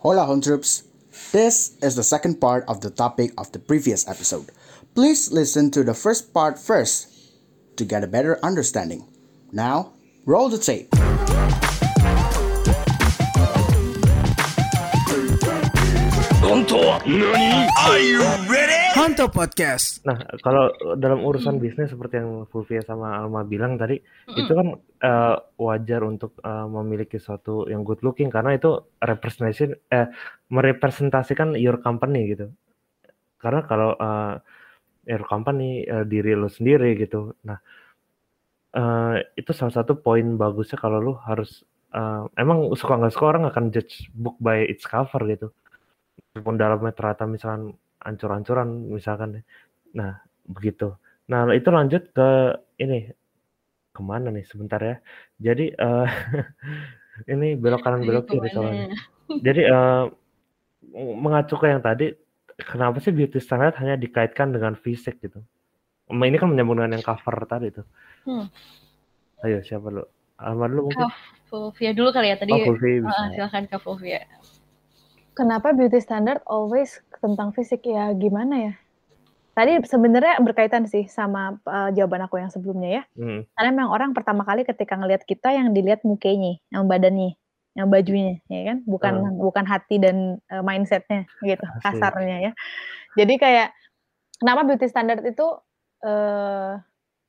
Hola home troops. This is the second part of the topic of the previous episode. Please listen to the first part first to get a better understanding. Now, roll the tape. Honto Podcast. Nah, kalau dalam urusan bisnis seperti yang Fulvia sama Alma bilang tadi, itu kan eh, wajar untuk eh, memiliki suatu yang good looking karena itu representation eh merepresentasikan your company gitu. Karena kalau eh, your company eh, diri lu sendiri gitu. Nah, eh, itu salah satu poin bagusnya kalau lu harus eh, emang suka nggak suka orang akan judge book by its cover gitu. Walaupun dalamnya ternyata misalkan ancur-ancuran misalkan. Nah, begitu. Nah, itu lanjut ke ini ke mana nih sebentar ya. Jadi eh ini belok kanan belok kiri soalnya. Jadi eh mengacu ke yang tadi, kenapa sih beauty standard hanya dikaitkan dengan fisik gitu? Ini kan menyambung dengan yang cover tadi tuh. Hmm. Ayo siapa dulu? Alma dulu mungkin. Kak Fulvia dulu kali ya tadi. Oh, Fulvi bisa. Ah, silakan Kak Fulvia. Kenapa beauty standard always tentang fisik ya gimana ya? Tadi sebenarnya berkaitan sih sama uh, jawaban aku yang sebelumnya ya. Hmm, Karena memang orang pertama kali ketika ngelihat kita yang dilihat mukanya, yang badannya, yang bajunya, ya kan? Bukan bukan hati dan uh, mindsetnya gitu, Asik. kasarnya ya. Jadi kayak kenapa beauty standard itu eh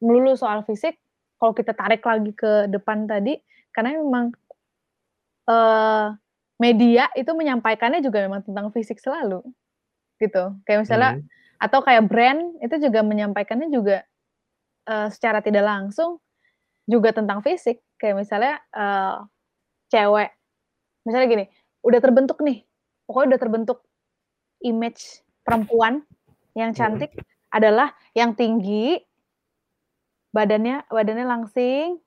melulu soal fisik? Kalau kita tarik lagi ke depan tadi, karena memang eh media itu menyampaikannya juga memang tentang fisik selalu, gitu. Kayak misalnya Hmm. atau kayak brand itu juga menyampaikannya juga eh, secara tidak langsung juga tentang fisik. Kayak misalnya eh, cewek, misalnya gini, udah terbentuk nih, pokoknya udah terbentuk image perempuan yang cantik adalah yang tinggi, badannya badannya langsing,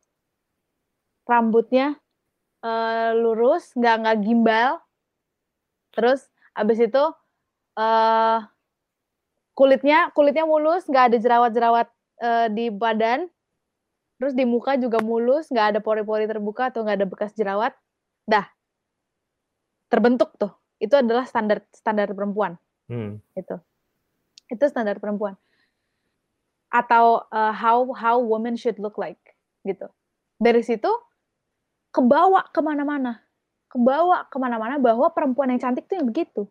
rambutnya eh, lurus, nggak nggak gimbal, terus abis itu eh kulitnya kulitnya mulus, nggak ada jerawat-jerawat eh, di badan, terus di muka juga mulus, nggak ada pori-pori terbuka atau nggak ada bekas jerawat, dah terbentuk tuh. Itu adalah standar standar perempuan hmm, itu. Itu standar perempuan. Atau uh, how how women should look like gitu. Dari situ kebawa ke mana-mana, kebawa ke mana-mana bahwa perempuan yang cantik tuh yang begitu.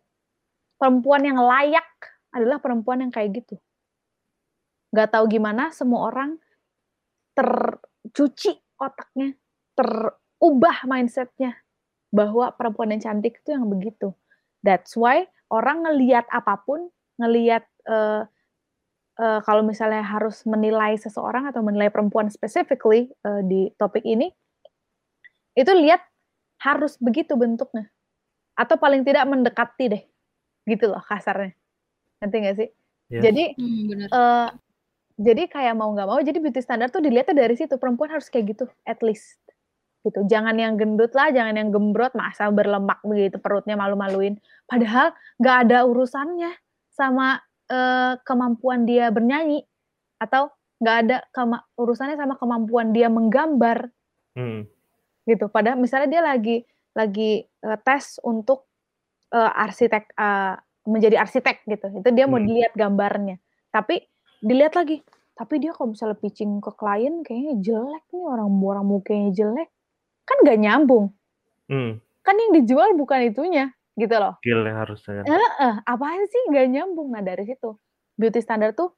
Perempuan yang layak adalah perempuan yang kayak gitu. Gak tahu gimana semua orang tercuci otaknya, terubah mindsetnya bahwa perempuan yang cantik itu yang begitu. That's why orang ngeliat apa pun, ngeliat eh, eh, kalau misalnya harus menilai seseorang atau menilai perempuan specifically eh, di topik ini, itu lihat harus begitu bentuknya. Atau paling tidak mendekati deh. Gitu loh kasarnya. Nanti nggak sih? Yes. Jadi Hmm, benar. eh, jadi kayak mau nggak mau, jadi beauty standard tuh dilihatnya dari situ. Perempuan harus kayak gitu, at least. Gitu. Jangan yang gendut lah, jangan yang gembrot, masa berlemak begitu, perutnya malu-maluin. Padahal nggak ada urusannya sama eh, kemampuan dia bernyanyi. Atau nggak ada kema- urusannya sama kemampuan dia menggambar hmm, gitu. Padahal misalnya dia lagi lagi eh, tes untuk eh, arsitek eh, menjadi arsitek gitu. Itu dia mau Hmm. dilihat gambarnya. Tapi dilihat lagi. Tapi dia kalau misalnya pitching ke klien kayaknya jelek nih orang orang mukanya jelek. Kan nggak nyambung. hmm. Kan yang dijual bukan itunya gitu loh. Skill yang harusnya kan. Heeh, apaan sih nggak nyambung. Nah dari situ beauty standard tuh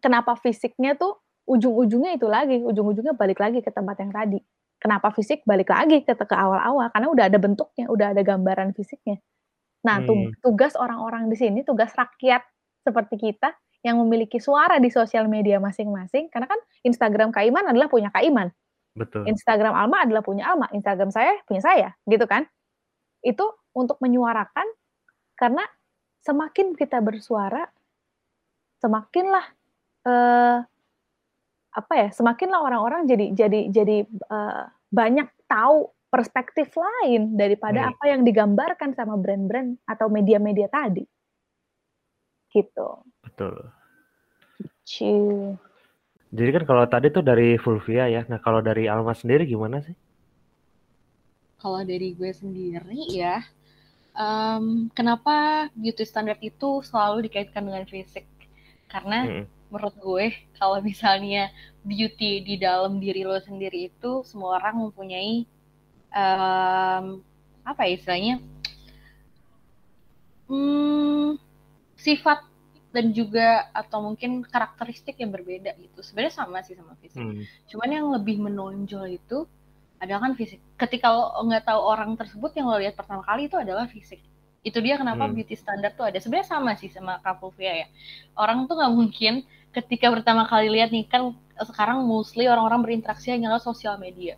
kenapa fisiknya tuh ujung-ujungnya itu lagi, ujung-ujungnya balik lagi ke tempat yang tadi. Kenapa fisik balik lagi ke ke awal-awal karena udah ada bentuknya, udah ada gambaran fisiknya. Nah, Hmm. tugas orang-orang di sini, tugas rakyat seperti kita yang memiliki suara di sosial media masing-masing, karena kan Instagram Kaiman adalah punya Kaiman, Betul. Instagram Alma adalah punya Alma, Instagram saya punya saya, gitu kan? Itu untuk menyuarakan karena semakin kita bersuara, semakinlah eh, apa ya? Semakinlah orang-orang jadi jadi jadi eh, banyak tahu perspektif lain daripada Hmm. apa yang digambarkan sama brand-brand atau media-media tadi. Gitu. Betul. Ciu. Jadi kan kalau tadi tuh dari Fulvia ya. Nah, kalau dari Alma sendiri gimana sih? Kalau dari gue sendiri ya, em, kenapa beauty standard itu selalu dikaitkan dengan fisik? Karena Mm-mm. Menurut gue kalau misalnya beauty di dalam diri lo sendiri itu semua orang mempunyai em, apa ya istilahnya hmm, sifat dan juga atau mungkin karakteristik yang berbeda gitu. Sebenarnya sama sih sama fisik. Hmm. Cuman yang lebih menonjol itu adalah kan fisik. Ketika lo nggak tahu orang tersebut yang lo lihat pertama kali itu adalah fisik. Itu dia kenapa Hmm. beauty standard tuh ada. Sebenarnya sama sih sama Kapulvia ya. Orang tuh nggak mungkin ketika pertama kali lihat nih kan sekarang mostly orang-orang berinteraksi hanya lewat sosial media.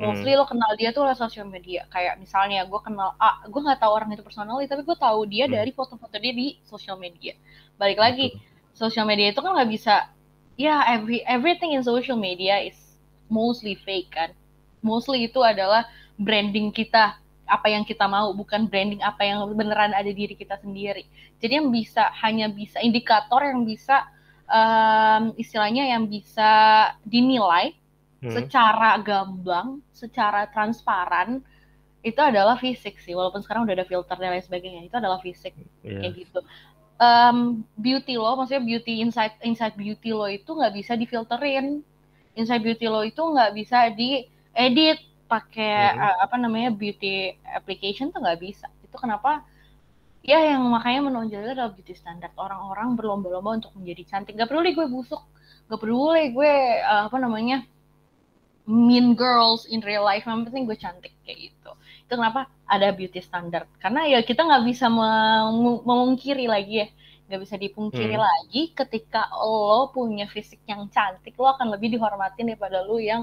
Mostly lo kenal dia tuh lewat sosial media. Kayak misalnya gue kenal A, gue nggak tahu orang itu personally, tapi gue tahu dia Hmm. dari foto-foto dia di sosial media. Balik lagi, sosial media itu kan nggak bisa ya every everything in social media is mostly fake kan mostly itu adalah branding kita apa yang kita mau bukan branding apa yang beneran ada di diri kita sendiri jadi yang bisa hanya bisa indikator yang bisa em, istilahnya yang bisa dinilai Hmm. secara gamblang secara transparan itu adalah fisik sih walaupun sekarang udah ada filter dan lain sebagainya itu adalah fisik Iya. kayak gitu Em, beauty lo maksudnya beauty inside inside beauty lo itu nggak bisa difilterin inside beauty lo itu nggak bisa diedit pakai Mhm. eh, apa namanya beauty application tuh nggak bisa itu kenapa ya yang makanya menonjol adalah beauty standard. Orang-orang berlomba-lomba untuk menjadi cantik. Gak peduli gue busuk. Gak peduli gue eh, apa namanya mean girls in real life. Yang penting gue cantik kayak gitu. Itu kenapa ada beauty standard. Karena ya kita nggak bisa mengu- memungkiri lagi ya. Nggak bisa dipungkiri Hmm. lagi ketika lo punya fisik yang cantik lo akan lebih dihormatin daripada lo yang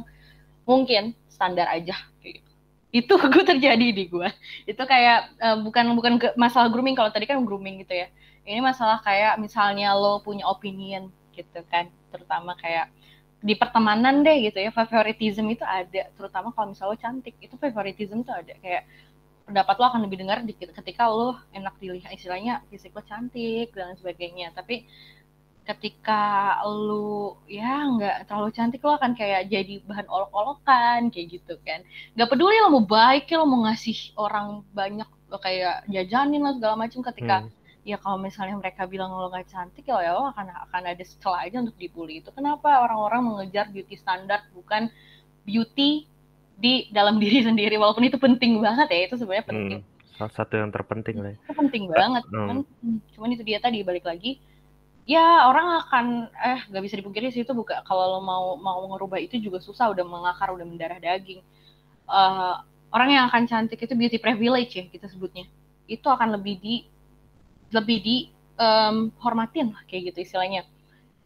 mungkin standar aja kayak gitu itu gue terjadi di gue itu kayak eh, bukan bukan masalah grooming. Kalau tadi kan grooming gitu ya. Ini masalah kayak misalnya lo punya opinion gitu kan. Terutama kayak di pertemanan deh gitu ya. Favoritism itu ada. Terutama kalau misalnya lo cantik itu favoritism tuh ada. Kayak pendapat lo akan lebih dengar di- ketika lo enak dilihat. Istilahnya fisik lo cantik dan sebagainya. Tapi ketika lo ya nggak terlalu cantik lo akan kayak jadi bahan olok-olokan kayak gitu kan nggak peduli lo mau baik ya lo mau ngasih orang banyak lo kayak jajanin lah segala macam ketika Hmm. ya kalau misalnya mereka bilang lo nggak cantik ya lo akan akan ada celah aja untuk dibully itu kenapa orang-orang mengejar beauty standar bukan beauty di dalam diri sendiri walaupun itu penting banget ya itu sebenarnya penting Hmm. Salah satu yang terpenting lah. ya. itu penting banget Hmm. cuman hmm, cuman itu dia tadi balik lagi ya orang akan eh nggak bisa dipungkiri sih itu bukan kalau lo mau mau ngerubah itu juga susah udah mengakar udah mendarah daging. Eh, orang yang akan cantik itu beauty privilege ya kita sebutnya. Itu akan lebih di lebih di em, hormatin lah kayak gitu istilahnya.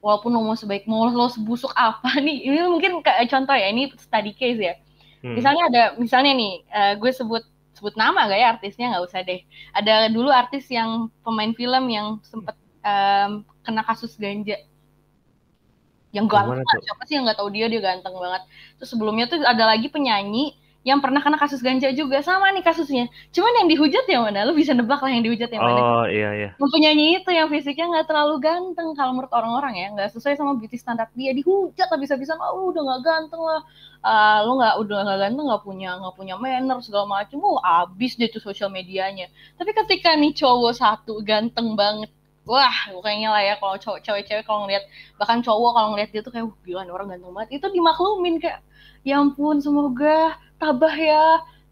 Walaupun lo mau sebaik mau lo sebusuk apa nih ini mungkin kayak contoh ya ini study case ya. Hmm. misalnya ada misalnya nih eh, gue sebut sebut nama gak ya artisnya? Nggak usah deh. Ada dulu artis yang pemain film yang sempet em, kena kasus ganja. Yang ganteng lah. siapa sih yang nggak tahu dia dia ganteng banget. Terus sebelumnya tuh ada lagi penyanyi yang pernah kena kasus ganja juga sama nih kasusnya. Cuman yang dihujat yang mana? Lu bisa nebak lah yang dihujat yang mana. Oh iya iya. penyanyi itu yang fisiknya nggak terlalu ganteng kalau menurut orang-orang ya. Nggak sesuai sama beauty standar dia. Dihujat lah bisa-bisa oh udah nggak ganteng lah. Ah, lu nggak udah nggak ganteng nggak punya nggak punya manner segala macam oh abis deh tuh sosial medianya. Tapi ketika nih cowok satu ganteng banget wah kayaknya lah ya kalau cowok cewek-cewek kalau ngeliat bahkan cowok kalau ngeliat dia tuh kayak gila orang ganteng banget. Itu dimaklumin kayak ya ampun semoga tabah ya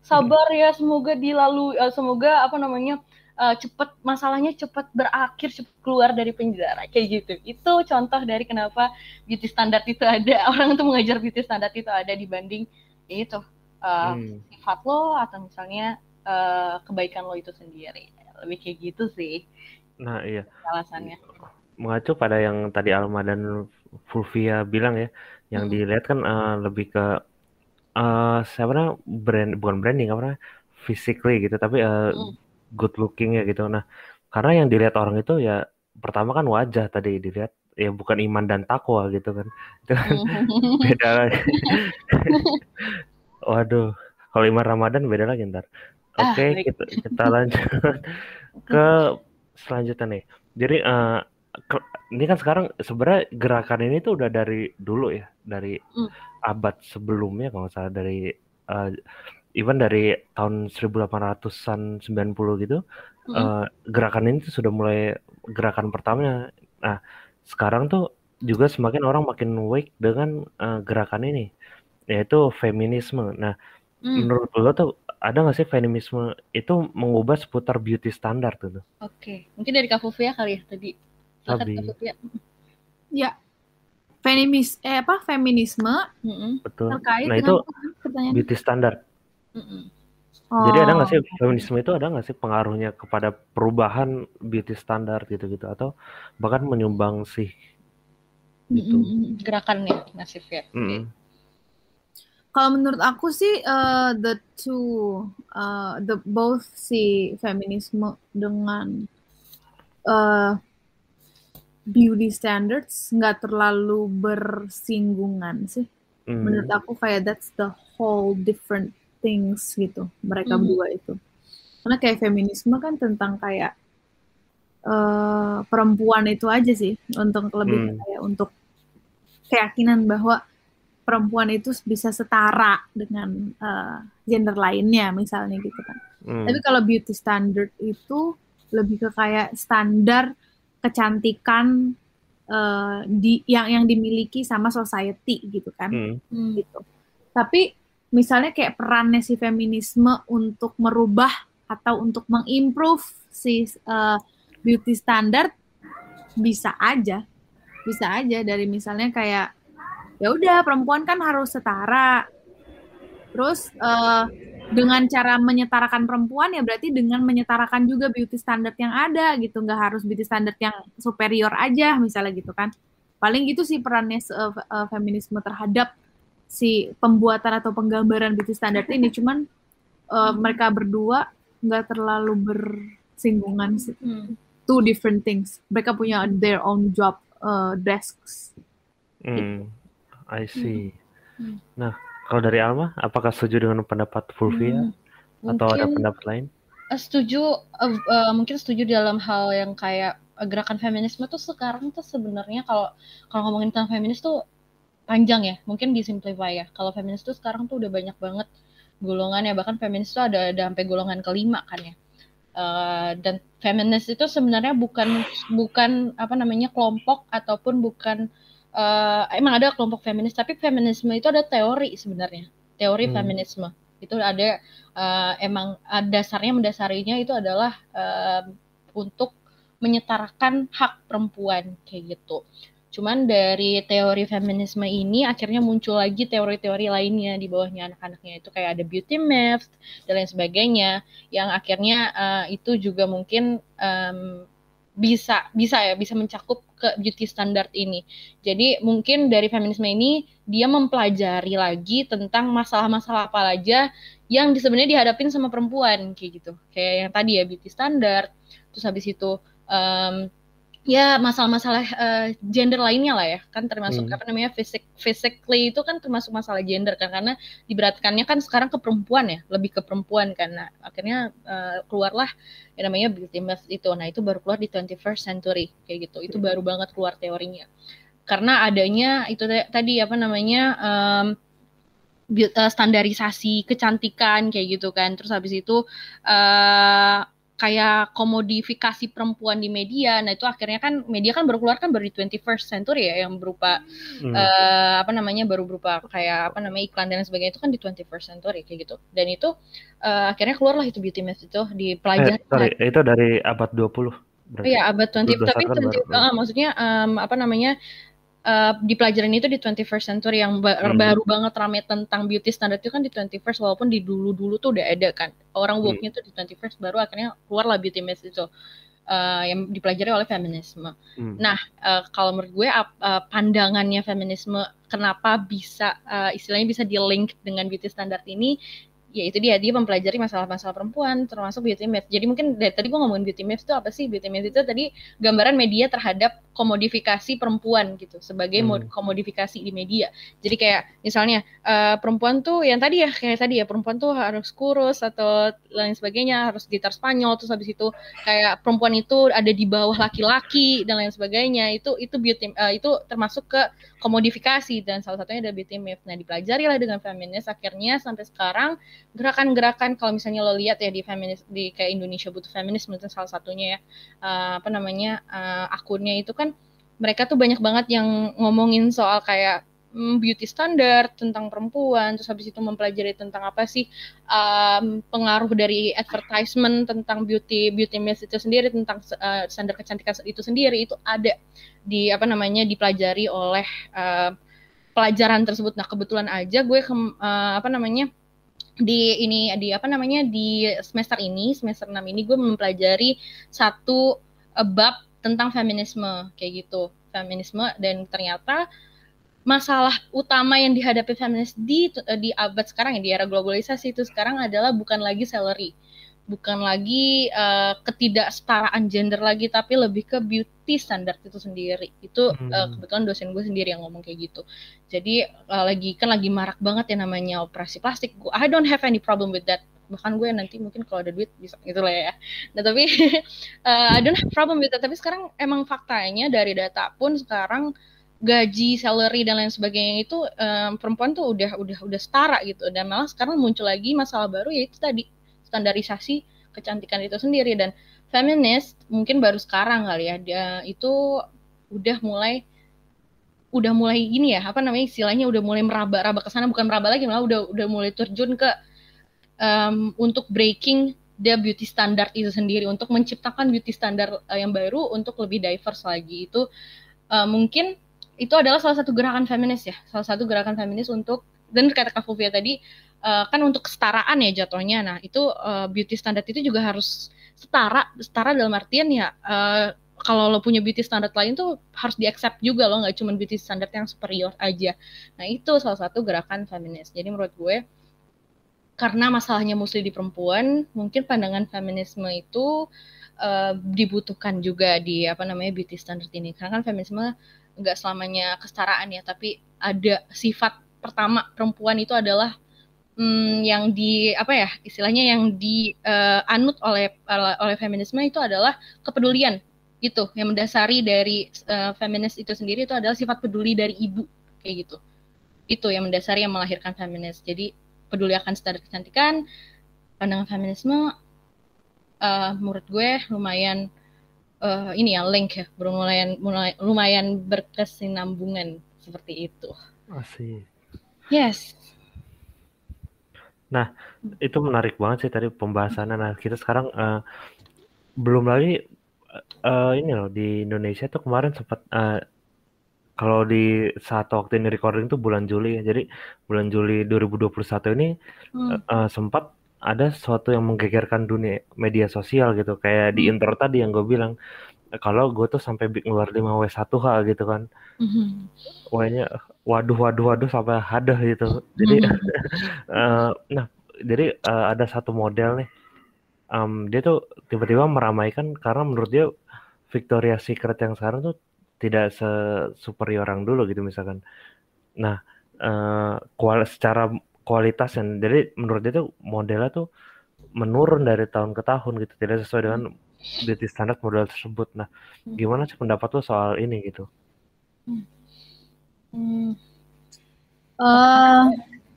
sabar ya semoga dilalui eh, semoga apa namanya eh, cepet masalahnya cepat berakhir cepat keluar dari penjara kayak gitu. Itu contoh dari kenapa beauty standard itu ada. Orang tuh mengejar beauty standard itu ada dibanding ya itu eh, Hmm. sifat lo atau misalnya eh, kebaikan lo itu sendiri. Lebih kayak gitu sih Nah iya. alasannya Mengacu pada yang tadi Alma dan Fulvia bilang ya, yang Hmm. dilihat kan eh, lebih ke eh siapa namanya brand bukan branding apa namanya physically gitu, tapi eh, Hmm. good looking ya gitu. Nah, karena yang dilihat orang itu ya pertama kan wajah tadi dilihat ya bukan iman dan takwa gitu kan. Itu kan Hmm. beda lagi. Waduh, kalau iman Ramadan beda lagi ntar. Ah, Oke, baik. kita kita lanjut ke selanjutnya nih. Jadi eh, ke- ini kan sekarang sebenarnya gerakan ini tuh udah dari dulu ya, dari Hmm. abad sebelumnya kalau nggak salah dari eh, even dari tahun 1800-an 90 gitu Mm-mm. eh, gerakan ini tuh sudah mulai gerakan pertamanya. Nah, sekarang tuh juga semakin orang makin wake dengan eh, gerakan ini yaitu feminisme. Nah, Hmm, menurut lo tuh ada nggak sih feminisme itu mengubah seputar beauty standar tuh? Oke, mungkin dari Kak Fufia kali ya tadi. Fufia. Ya. Feminis eh apa feminisme Mm-mm, Betul. terkait Nah, dengan itu pertanyaan. beauty standar. mm-mm. Jadi ada nggak sih Oh. feminisme itu ada nggak sih pengaruhnya kepada perubahan beauty standar gitu-gitu atau bahkan menyumbang sih gitu? Mm-mm. Gerakannya masif ya. Oke. Mm. Kalau menurut aku sih eh, the two eh, the both si feminisme dengan eh, beauty standards nggak terlalu bersinggungan sih. Mm. Menurut aku kayak that's the whole different things gitu mereka Mhm. berdua itu. Karena kayak feminisme kan tentang kayak eh, perempuan itu aja sih untuk lebih Hmm. kayak untuk keyakinan bahwa perempuan itu bisa setara dengan eh, gender lainnya misalnya gitu kan. Mm. Tapi kalau beauty standard itu lebih ke kayak standar kecantikan eh, di yang yang dimiliki sama society gitu kan Mm. Hmm, gitu. Tapi misalnya kayak perannya si feminisme untuk merubah atau untuk mengimprove si uh, beauty standard bisa aja, bisa aja dari misalnya kayak ya udah perempuan kan harus setara. Terus uh, dengan cara menyetarakan perempuan ya berarti dengan menyetarakan juga beauty standard yang ada gitu, nggak harus beauty standard yang superior aja misalnya gitu kan. Paling gitu sih perannya uh, uh, feminisme terhadap si pembuatan atau penggambaran beauty standard ini cuman uh, mereka berdua nggak terlalu bersinggungan sih hmm. two different things mereka punya their own job uh, desks Hmm, I see. Hmm. Nah, kalau dari Alma, apakah setuju dengan pendapat Fulvia Hmm, atau ada mungkin- pendapat lain? Eh, setuju eh, eh, mungkin setuju dalam hal yang kayak gerakan feminisme tuh sekarang tuh sebenarnya kalau kalau ngomongin tentang feminis tuh panjang ya mungkin disimplify ya kalau feminis tuh sekarang tuh udah banyak banget golongan ya bahkan feminis tuh ada ada sampai golongan kelima kan ya Eh, dan feminis itu sebenarnya bukan bukan apa namanya kelompok ataupun bukan eh, emang ada kelompok feminis tapi feminisme itu ada teori sebenarnya teori Hmm. feminisme itu ada eh, emang eh, dasarnya mendasarinya itu adalah eh, untuk menyetarakan hak perempuan kayak gitu. Cuman dari teori feminisme ini akhirnya muncul lagi teori-teori lainnya di bawahnya anak-anaknya itu kayak ada beauty myth dan lain sebagainya yang akhirnya eh, itu juga mungkin em, bisa bisa ya bisa mencakup ke beauty standard ini. Jadi mungkin dari feminisme ini dia mempelajari lagi tentang masalah-masalah apa aja yang sebenarnya dihadapin sama perempuan kayak gitu. Kayak yang tadi ya beauty standard, terus habis itu em, ya masalah-masalah eh, gender lainnya lah ya. Kan termasuk Hmm. apa namanya fisik physically itu kan termasuk masalah gender kan. Karena diberatkannya kan sekarang ke perempuan ya lebih ke perempuan karena akhirnya eh, keluarlah yang namanya beauty myth itu. Nah itu baru keluar di 21st century kayak gitu. Itu baru banget keluar teorinya. Karena adanya itu ta- tadi apa namanya eh, standarisasi kecantikan kayak gitu kan. Terus habis itu eh kayak komodifikasi perempuan di media. Nah itu akhirnya kan media kan baru keluar kan baru di 21st century ya yang berupa Hmm. eh, apa namanya baru berupa kayak apa namanya iklan dan sebagainya. Itu kan di 21st century kayak gitu. Dan itu eh, akhirnya keluarlah itu beauty myth itu Eh, dipelajari sorry, itu dari abad 20 berarti. Iya abad 20 tapi Berdasarkan 20 baru- eh, maksudnya em, apa namanya eh, di pelajaran itu di 21st century yang ba- Hmm. baru banget rame tentang beauty standard itu kan di 21st walaupun di dulu-dulu tuh udah ada kan orang Hmm. woke-nya tuh di 21st baru akhirnya keluarlah beauty myth itu eh, yang dipelajari oleh feminisme. Hmm. Nah eh, kalau menurut gue eh, pandangannya feminisme kenapa bisa eh, istilahnya bisa di link dengan beauty standard ini ya itu dia dia mempelajari masalah-masalah perempuan termasuk beauty myth. Jadi mungkin dari tadi gue ngomongin beauty myth itu apa sih? Beauty myth itu tadi gambaran media terhadap komodifikasi perempuan gitu sebagai Hmm. komodifikasi di media. Jadi kayak misalnya eh, perempuan tuh yang tadi ya kayak tadi ya perempuan tuh harus kurus atau lain sebagainya, harus gitar Spanyol terus habis itu kayak perempuan itu ada di bawah laki-laki dan lain sebagainya. Itu itu beauty eh, itu termasuk ke komodifikasi dan salah satunya ada beauty myth. Nah, dipelajari lah dengan feminis akhirnya sampai sekarang gerakan-gerakan kalau misalnya lo lihat ya di feminis di kayak Indonesia butuh feminis mungkin salah satunya ya eh, apa namanya eh, akunnya itu kan mereka tuh banyak banget yang ngomongin soal kayak beauty standard tentang perempuan terus habis itu mempelajari tentang apa sih um, pengaruh dari advertisement tentang beauty beauty myth itu sendiri tentang uh, standar kecantikan itu sendiri itu ada di apa namanya dipelajari oleh uh, pelajaran tersebut. Nah kebetulan aja gue ke, uh, apa namanya di ini di apa namanya di semester ini semester 6 ini gue mempelajari satu uh, bab tentang feminisme kayak gitu. Feminisme dan ternyata masalah utama yang dihadapi feminis di di abad sekarang ya di era globalisasi itu sekarang adalah bukan lagi salary bukan lagi uh, ketidaksetaraan gender lagi tapi lebih ke beauty standard itu sendiri. Itu Hmm. uh, kebetulan dosen gue sendiri yang ngomong kayak gitu. Jadi uh, lagi kan lagi marak banget ya namanya operasi plastik. Gua- I don't have any problem with that. Bahkan gue nanti mungkin kalau ada duit bisa gitu lah ya. Nah tapi uh, I don't have problem with that. Tapi sekarang emang faktanya dari data pun sekarang gaji, salary dan lain sebagainya itu em, perempuan tuh udah udah udah setara gitu. Dan malah sekarang muncul lagi masalah baru yaitu tadi standarisasi kecantikan itu sendiri. Dan feminis mungkin baru sekarang kali ya dia itu udah mulai udah mulai gini ya apa namanya istilahnya udah mulai meraba-raba ke sana bukan meraba lagi malah udah udah mulai terjun ke em, untuk breaking the beauty standard itu sendiri untuk menciptakan beauty standard eh, yang baru untuk lebih diverse lagi. Itu eh, mungkin itu adalah salah satu gerakan feminis ya. Salah satu gerakan feminis untuk dan kata Kak Fulvia tadi eh, kan untuk kesetaraan ya jatuhnya. Nah itu eh, beauty standard itu juga harus setara. Setara dalam artian ya eh, kalau lo punya beauty standard lain tuh harus di accept juga lo nggak cuma beauty standard yang superior aja. Nah itu salah satu gerakan feminis. Jadi menurut gue karena masalahnya mostly di perempuan, mungkin pandangan feminisme itu uh, dibutuhkan juga di apa namanya beauty standard ini. Karena kan feminisme nggak selamanya kesetaraan ya, tapi ada sifat pertama perempuan itu adalah hmm, yang di apa ya istilahnya yang dianut oleh oleh feminisme itu adalah kepedulian itu yang mendasari dari uh, feminis itu sendiri itu adalah sifat peduli dari ibu kayak gitu. Itu yang mendasari yang melahirkan feminis. Jadi peduli akan standar kecantikan pandangan feminisme uh, menurut gue lumayan uh, ini ya link ya lumayan lumayan berkesinambungan seperti itu Asik. yes Itu menarik banget sih tadi pembahasannya. Nah, kita sekarang eh, belum lagi eh, ini loh di Indonesia tuh kemarin sempat eh, kalau di saat waktu ini recording tuh bulan Juli ya. Jadi bulan Juli 2021 ini Hmm. eh, sempat ada sesuatu yang menggegerkan dunia media sosial gitu. Kayak di Hmm. intro tadi yang gue bilang kalau gue tuh sampai ngeluar 5W1H gitu kan. Mhm. Wahnya waduh waduh waduh sampai hadah gitu. Jadi eh, nah, jadi eh, ada satu model nih. Em, dia tuh tiba-tiba meramaikan karena menurut dia Victoria's Secret yang sekarang tuh tidak se-superior yang dulu gitu misalkan. Nah, eh, kual secara kualitas yang jadi menurut dia tuh modelnya tuh menurun dari tahun ke tahun gitu, tidak sesuai dengan beauty standard model tersebut. Nah, Hmm. gimana sih pendapat lo soal ini gitu? Hmm. Eh,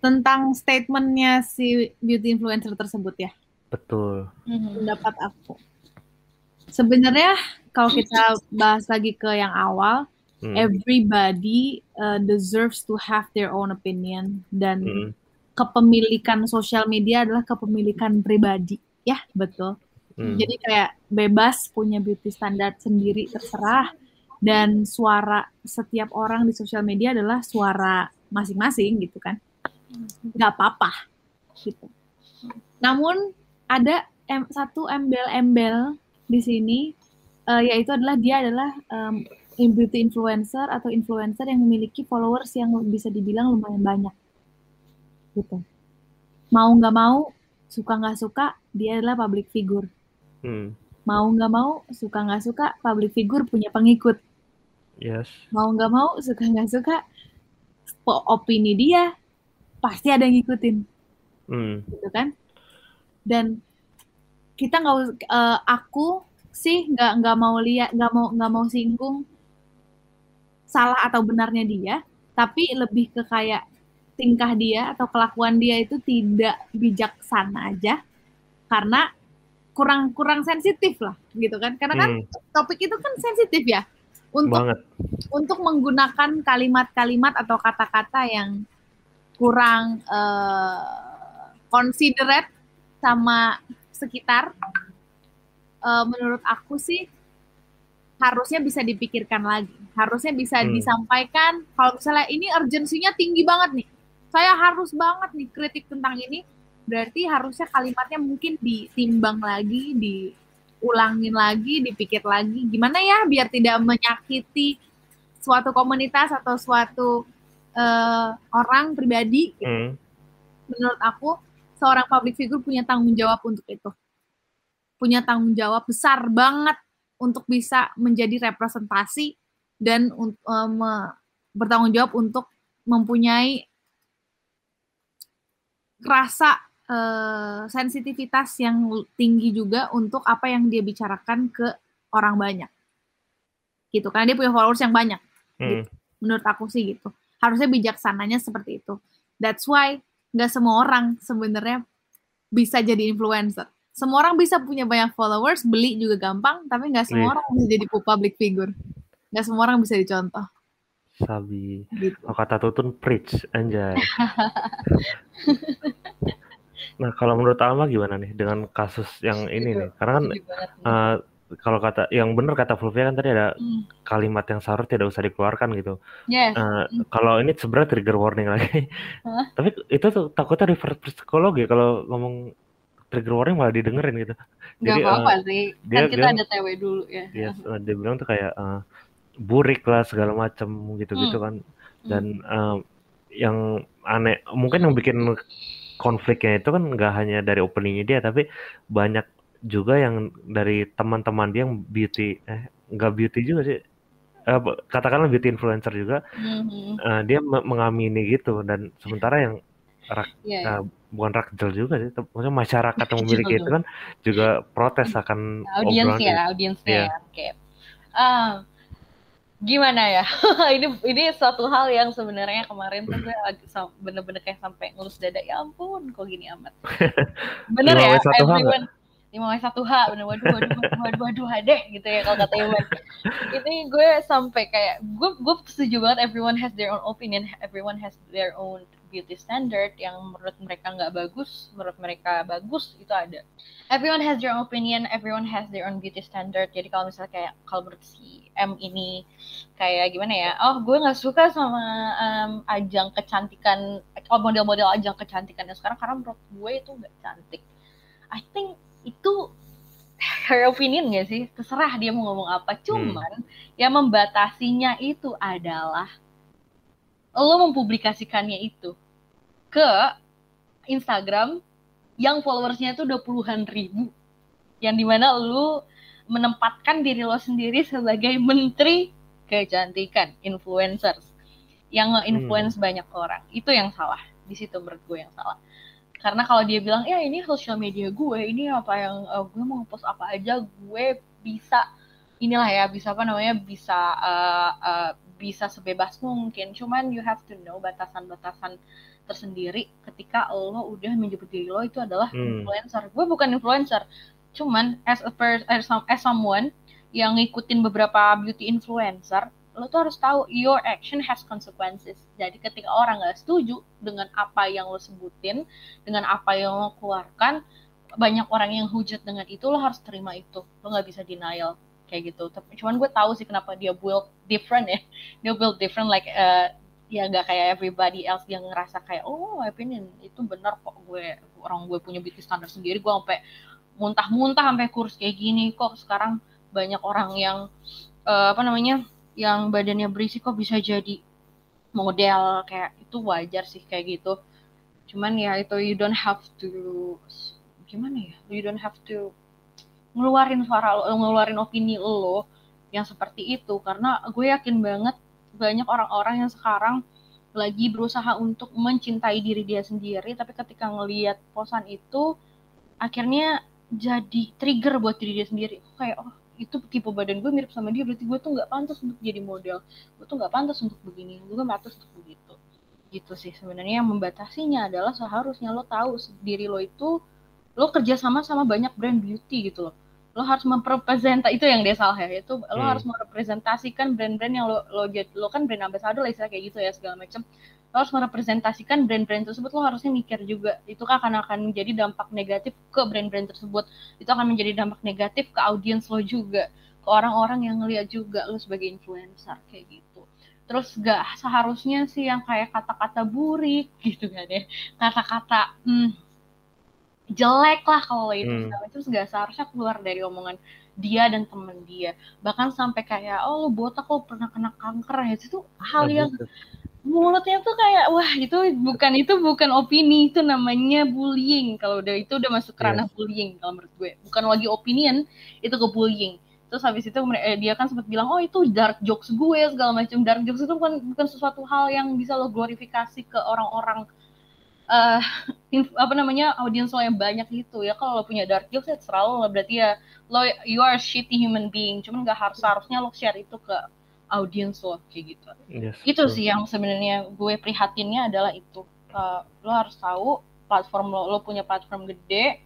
tentang statementnya si beauty influencer tersebut ya Betul. Mhm. pendapat aku sebenarnya kalau kita bahas lagi ke yang awal Hmm. everybody uh, deserves to have their own opinion dan Hmm. Kepemilikan sosial media adalah kepemilikan pribadi. Ya betul. Hmm. jadi kayak bebas punya beauty standar sendiri terserah. Dan suara setiap orang di sosial media adalah suara masing-masing gitu kan. Nggak apa-apa gitu. Namun ada em- satu embel-embel di sini eh, yaitu adalah dia adalah em, beauty influencer atau influencer yang memiliki followers yang bisa dibilang lumayan banyak gitu mau nggak mau suka nggak suka dia adalah public figure Hmm. mau nggak mau suka nggak suka public figure punya pengikut Yes. mau nggak mau suka nggak suka opini dia pasti ada yang ngikutin Hmm. gitu kan dan kita nggak eh, aku sih nggak nggak mau lihat nggak mau nggak mau singgung salah atau benarnya dia tapi lebih ke kayak tingkah dia atau kelakuan dia itu tidak bijaksana aja karena kurang kurang sensitif lah gitu kan karena kan Hmm. topik itu kan sensitif ya untuk Banget. untuk menggunakan kalimat-kalimat atau kata-kata yang kurang eh, considerate sama sekitar, eh, menurut aku sih harusnya bisa dipikirkan lagi, harusnya bisa Hmm. disampaikan. Kalau misalnya ini urgensinya tinggi banget nih, saya harus banget nih kritik tentang ini, berarti harusnya kalimatnya mungkin ditimbang lagi, diulangin lagi, dipikir lagi, gimana ya biar tidak menyakiti suatu komunitas atau suatu eh, orang pribadi. Hmm. Menurut aku, seorang public figure punya tanggung jawab untuk itu, punya tanggung jawab besar banget untuk bisa menjadi representasi dan me- bertanggung jawab untuk mempunyai rasa eh, sensitivitas yang tinggi juga untuk apa yang dia bicarakan ke orang banyak. Gitu, karena dia punya followers yang banyak. Hmm. Menurut aku sih gitu. Harusnya bijaksananya seperti itu. That's why nggak semua orang sebenarnya bisa jadi influencer. Semua orang bisa punya banyak followers, beli juga gampang, tapi nggak semua Iya. orang bisa jadi public figure. Nggak semua orang bisa dicontoh. Sabi. Gitu. Kalau kata Tutun preach anjay. nah, kalau menurut Alma gimana nih dengan kasus yang ini Setuju. nih? Karena kan eh, kalau kata yang benar kata Fulvia kan tadi ada Hmm. kalimat yang seharusnya tidak usah dikeluarkan gitu. Yes. Eh, kalau ini sebenarnya trigger warning lagi. Hah? Tapi itu tuh takutnya reverse psikologi kalau ngomong trigger warning malah didengerin gitu. Gak Jadi, apa-apa eh, sih. dia Kan kita bilang- ada TW dulu ya. Yes, eh, dia bilang tuh kayak eh, burik lah segala macam gitu-gitu Hmm. kan. Dan eh, yang aneh, mungkin yang bikin konfliknya itu kan nggak hanya dari openingnya dia, tapi banyak juga yang dari teman-teman dia yang beauty, eh nggak beauty juga sih. Eh, katakanlah beauty influencer juga, Mhm. eh, dia me- mengamini gitu. Dan sementara yang Iya, iya. eh, bukan rakjel juga sih, maksudnya masyarakat yang memiliki itu kan juga protes akan audiens ya, audiensnya Iya. ya. Oke. Ah, gimana ya? ini ini suatu hal yang sebenarnya kemarin tuh gue bener-bener kayak sampai ngelus dada. Ya ampun, kok gini amat. Bener ya, 5W1H nggak? everyone. 5W1H, bener waduh waduh waduh waduh waduh hade gitu ya kalau kata Iwan. ini gue sampai kayak gue gue setuju banget everyone has their own opinion, everyone has their own beauty standard yang menurut mereka nggak bagus, menurut mereka bagus itu ada everyone has their own opinion, everyone has their own beauty standard. Jadi kalau misalnya kayak kalau menurut si M ini kayak gimana ya? Oh, gue nggak suka sama em, ajang kecantikan, oh, model-model ajang kecantikan yang sekarang karena menurut gue itu nggak cantik. I think itu her opinion gak sih? Terserah dia mau ngomong apa. Cuman yang membatasinya itu adalah lo mempublikasikannya itu ke Instagram yang followersnya itu udah puluhan ribu. Yang di mana lu menempatkan diri lo sendiri sebagai menteri kecantikan influencers yang nge-influence banyak orang. Itu yang salah. Di situ menurut gue yang salah. Karena kalau dia bilang ya ini sosial media gue ini apa yang eh, gue mau post apa aja gue bisa inilah ya bisa apa namanya bisa eh, eh, bisa sebebas mungkin. Cuman you have to know batasan-batasan tersendiri ketika lo udah menyebut diri lo itu adalah Hmm. influencer. Gue bukan influencer. Cuman as a per, as, some- as someone yang ngikutin beberapa beauty influencer lo tuh harus tahu your action has consequences. Jadi ketika orang nggak setuju dengan apa yang lo sebutin dengan apa yang lo keluarkan banyak orang yang hujat dengan itu lo harus terima itu. Lo nggak bisa denial kayak gitu. Tapi cuman gue tahu sih kenapa dia build different ya. Dia build different like eh, ya nggak kayak everybody else yang ngerasa kayak oh my opinion itu benar kok gue orang gue punya beauty standar sendiri. Gue sampai muntah-muntah sampai kurus kayak gini. Kok sekarang banyak orang yang eh, apa namanya yang badannya berisi kok bisa jadi model kayak itu wajar sih kayak gitu. Cuman ya itu you don't have to gimana ya? You don't have to ngeluarin suara lo ngeluarin opini lo yang seperti itu. Karena gue yakin banget banyak orang-orang yang sekarang lagi berusaha untuk mencintai diri dia sendiri tapi ketika ngelihat posan itu akhirnya jadi trigger buat diri dia sendiri. Kayak oh itu tipe badan gue mirip sama dia berarti gue tuh nggak pantas untuk jadi model. Gue tuh nggak pantas untuk begini gue nggak pantas untuk begitu. Gitu sih. Sebenarnya yang membatasinya adalah seharusnya lo tahu diri lo itu lo kerjasama sama banyak brand beauty gitu loh. Lo harus mempresenta itu yang dia salah ya itu lo Hmm. harus merepresentasikan brand-brand yang lo lo lo kan brand ambassador lah istilah kayak gitu ya segala macam lo harus merepresentasikan brand-brand tersebut lo harusnya mikir juga itu kan akan akan menjadi dampak negatif ke brand-brand tersebut. Itu akan menjadi dampak negatif ke audiens lo juga ke orang-orang yang ngeliat juga lo sebagai influencer kayak gitu. Terus gak seharusnya sih yang kayak kata-kata burik gitu kan ya. Kata-kata hmm, jelek lah kalau itu Hmm. segala macam nggak seharusnya keluar dari omongan dia dan temen dia. Bahkan sampai kayak oh lo botak lo pernah kena kanker. Ya itu hal Nah, yang mulutnya tuh kayak wah itu bukan itu bukan opini itu namanya bullying. Kalau udah itu udah masuk ke Iya. ranah bullying kalau menurut gue. Bukan lagi opinion itu ke bullying. Terus habis itu eh, dia kan sempat bilang oh itu dark jokes gue segala macam. Dark jokes itu bukan bukan sesuatu hal yang bisa lo glorifikasi ke orang-orang eh inf- apa namanya audiens lo yang banyak gitu ya. Kalau lo punya dark jokes ya terserah lo. Berarti ya lo you are a shitty human being. Cuman gak harus harusnya lo share itu ke audiens lo kayak gitu. Yes, itu sih yang sebenarnya gue prihatinnya adalah itu. Eh, lo harus tahu platform lo. Lo punya platform gede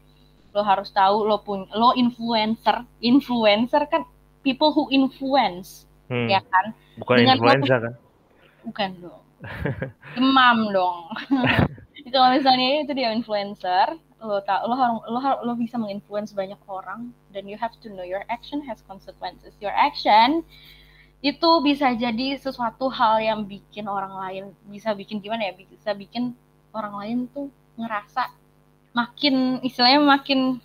lo harus tahu lo punya lo influencer. Influencer kan people who influence Hmm, ya kan? Bukan dengan influenza kan? Bukan dong. Demam dong itu kalau misalnya itu dia influencer lo tak lo lo lo bisa menginfluence banyak orang. Dan you have to know your action has consequences. Your action itu bisa jadi sesuatu hal yang bikin orang lain bisa bikin gimana ya bisa bikin orang lain tuh ngerasa makin istilahnya makin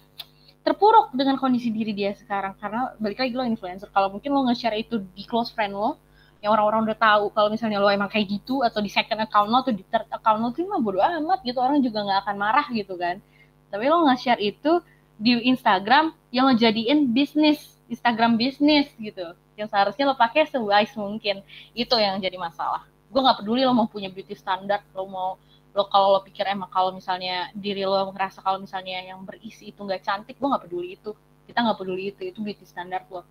terpuruk dengan kondisi diri dia sekarang. Karena balik lagi lo influencer. Kalau mungkin lo nge-share itu di close friend lo yang orang-orang udah tahu kalau misalnya lo emang kayak gitu atau di second account lo atau di third account lo tuh mah bodo amat gitu orang juga nggak akan marah gitu kan. Tapi lo nge-share itu di Instagram yang lo jadiin bisnis Instagram bisnis gitu yang seharusnya lo pakai sewise mungkin. Itu yang jadi masalah. Gue nggak peduli lo mau punya beauty standard lo mau lo kalau lo pikir emang kalau misalnya diri lo ngerasa kalau misalnya yang berisi itu nggak cantik gue nggak peduli itu. Kita nggak peduli itu itu beauty standard lo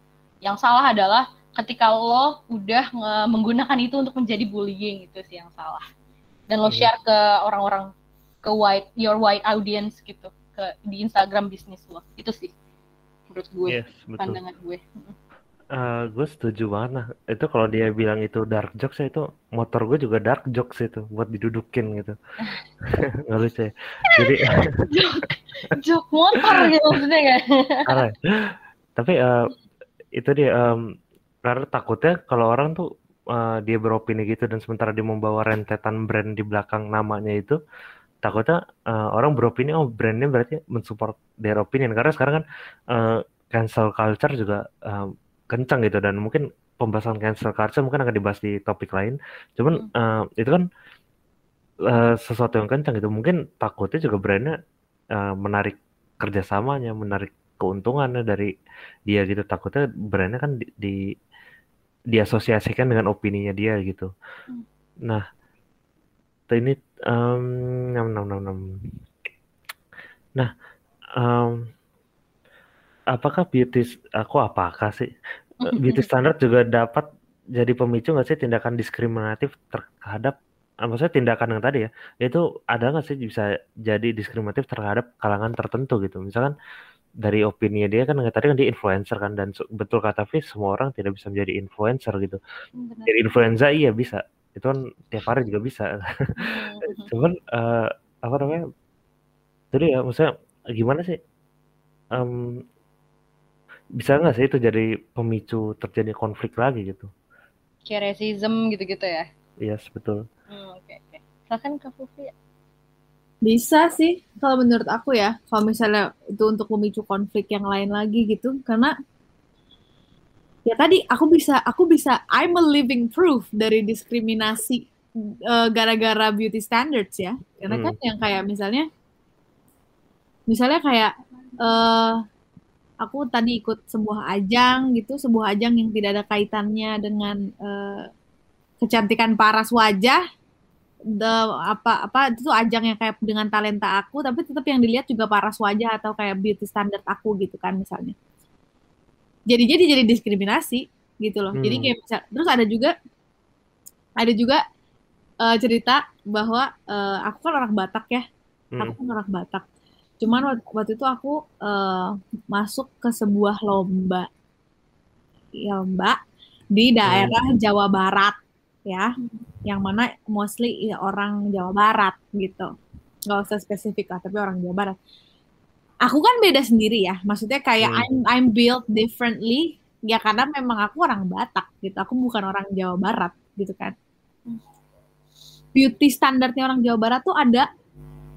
yang salah adalah ketika lo udah menggunakan itu untuk menjadi bullying itu sih yang salah. Dan lo Iya. share ke orang-orang ke wide your wide audience gitu ke di Instagram bisnis lo. Itu sih menurut gue yes betul. pandangan gue. Eh, gue setuju banget nah itu kalau dia bilang itu dark jokes ya itu motor gue juga dark jokes itu buat didudukin gitu. Nggak lucu ya? Jadi jok motor gitu maksudnya kan. Tapi eh, itu dia em, karena takutnya kalau orang tuh eh, dia beropini gitu dan sementara dia membawa rentetan brand di belakang namanya itu takutnya eh, orang beropini oh brandnya berarti mensupport their opinion. Karena sekarang kan eh, cancel culture juga eh, kencang gitu dan mungkin pembahasan cancel culture mungkin akan dibahas di topik lain. Cuman eh, itu kan eh, sesuatu yang kencang gitu. Mungkin takutnya juga brandnya eh, menarik kerjasamanya menarik keuntungannya dari dia gitu. Takutnya brandnya kan di, di diasosiasikan dengan opininya dia gitu. Hmm. nah ini nam nam. nah em, apakah beauty aku apakah sih? Eh, beauty standard juga dapat jadi pemicu nggak sih tindakan diskriminatif terhadap ah, maksudnya tindakan yang tadi ya? Itu ada nggak sih bisa jadi diskriminatif terhadap kalangan tertentu gitu? Misalkan dari opini dia kan tadi kan dia influencer kan dan betul kata Fis semua orang tidak bisa menjadi influencer gitu. Bener. jadi influenza iya bisa. Itu kan tiap hari juga bisa. Hmm. cuman eh, apa namanya jadi ya maksudnya gimana sih? Em, bisa nggak sih itu jadi pemicu terjadi konflik lagi gitu? Kayak racism gitu-gitu ya? Yes betul. Hmm, oke oke. Silakan Kak Fufi Bisa sih, kalau menurut aku ya, kalau misalnya itu untuk memicu konflik yang lain lagi gitu, karena ya tadi aku bisa, aku bisa, I'm a living proof dari diskriminasi eh, gara-gara beauty standards ya, karena kan yang kayak misalnya, misalnya kayak eh aku tadi ikut sebuah ajang gitu, sebuah ajang yang tidak ada kaitannya dengan uh, kecantikan paras wajah. The, apa apa itu ajang yang kayak dengan talenta aku tapi tetap yang dilihat juga paras wajah atau kayak beauty standard aku gitu kan misalnya jadi jadi jadi diskriminasi gitu loh hmm. jadi kayak bisa terus ada juga ada juga uh, cerita bahwa uh, aku kan orang Batak ya hmm. aku kan orang Batak cuman waktu itu aku uh, masuk ke sebuah lomba lomba di daerah hmm. Jawa Barat ya yang mana mostly ya, orang Jawa Barat gitu. Nggak usah spesifik lah tapi orang Jawa Barat. Aku kan beda sendiri ya. Maksudnya kayak hmm. I'm I'm built differently. Ya karena memang aku orang Batak gitu. Aku bukan orang Jawa Barat gitu kan. Beauty standarnya orang Jawa Barat tuh ada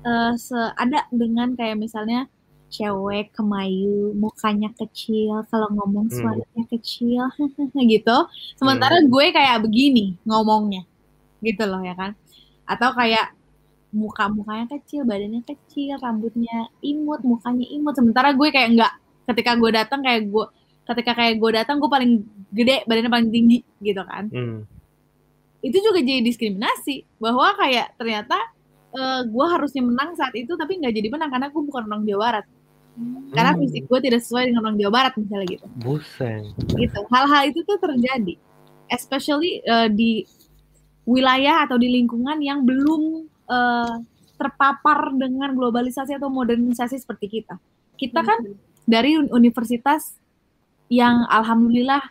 uh, se ada dengan kayak misalnya cewek kemayu mukanya kecil kalau ngomong hmm. suaranya kecil gitu. Sementara hmm. gue kayak begini ngomongnya gitu loh ya kan atau kayak muka mukanya kecil badannya kecil rambutnya imut mukanya imut sementara gue kayak enggak ketika gue datang kayak gue ketika kayak gue datang gue paling gede badannya paling tinggi gitu kan hmm. itu juga jadi diskriminasi bahwa kayak ternyata uh, gue harusnya menang saat itu tapi nggak jadi menang karena gue bukan orang Jawa Barat hmm. karena fisik gue tidak sesuai dengan orang Jawa Barat misalnya gitu Buseng. gitu hal-hal itu tuh terjadi especially uh, di wilayah atau di lingkungan yang belum uh, terpapar dengan globalisasi atau modernisasi seperti kita kita kan hmm. dari universitas yang alhamdulillah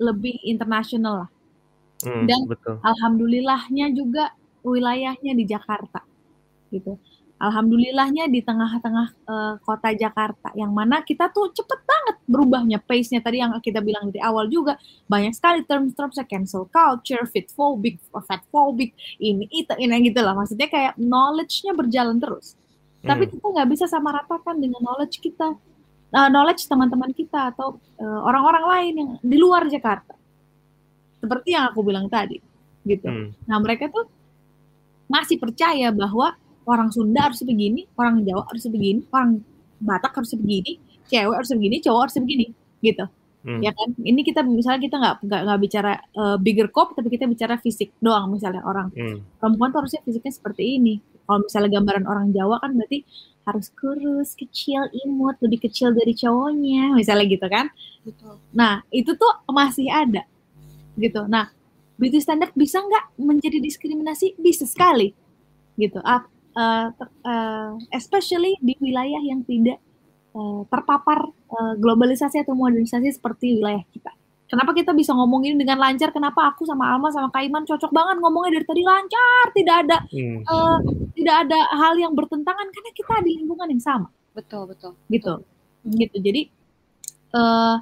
lebih internasional lah hmm, dan betul. alhamdulillahnya juga wilayahnya di Jakarta gitu. Alhamdulillahnya di tengah-tengah uh, kota Jakarta yang mana kita tuh cepet banget berubahnya pace-nya tadi yang kita bilang dari awal juga banyak sekali term-term cancel culture, fit phobic, fat phobic, ini itu ini gitu lah maksudnya kayak knowledge-nya berjalan terus. Hmm. Tapi kita nggak bisa sama ratakan dengan knowledge kita, uh, knowledge teman-teman kita atau uh, orang-orang lain yang di luar Jakarta. Seperti yang aku bilang tadi, gitu. Hmm. Nah mereka tuh masih percaya bahwa orang Sunda harus begini, orang Jawa harus begini, orang Batak harus begini, cewek harus begini, cowok harus begini, gitu. Hmm. Ya kan? Ini kita misalnya kita nggak nggak bicara uh, bigger cop, tapi kita bicara fisik doang misalnya orang hmm. perempuan tuh harusnya fisiknya seperti ini. Kalau misalnya gambaran orang Jawa kan berarti harus kurus, kecil, imut, lebih kecil dari cowoknya, misalnya gitu kan? Betul. Nah itu tuh masih ada, gitu. Nah beauty standard bisa nggak menjadi diskriminasi? Bisa sekali, gitu. Uh, uh, uh, especially di wilayah yang tidak uh, terpapar uh, globalisasi atau modernisasi seperti wilayah kita. Kenapa kita bisa ngomong ini dengan lancar? Kenapa aku sama Alma sama Kaiman cocok banget ngomongnya dari tadi lancar, tidak ada hmm. uh, tidak ada hal yang bertentangan karena kita di lingkungan yang sama. Betul betul. Gitu, gitu. Jadi uh,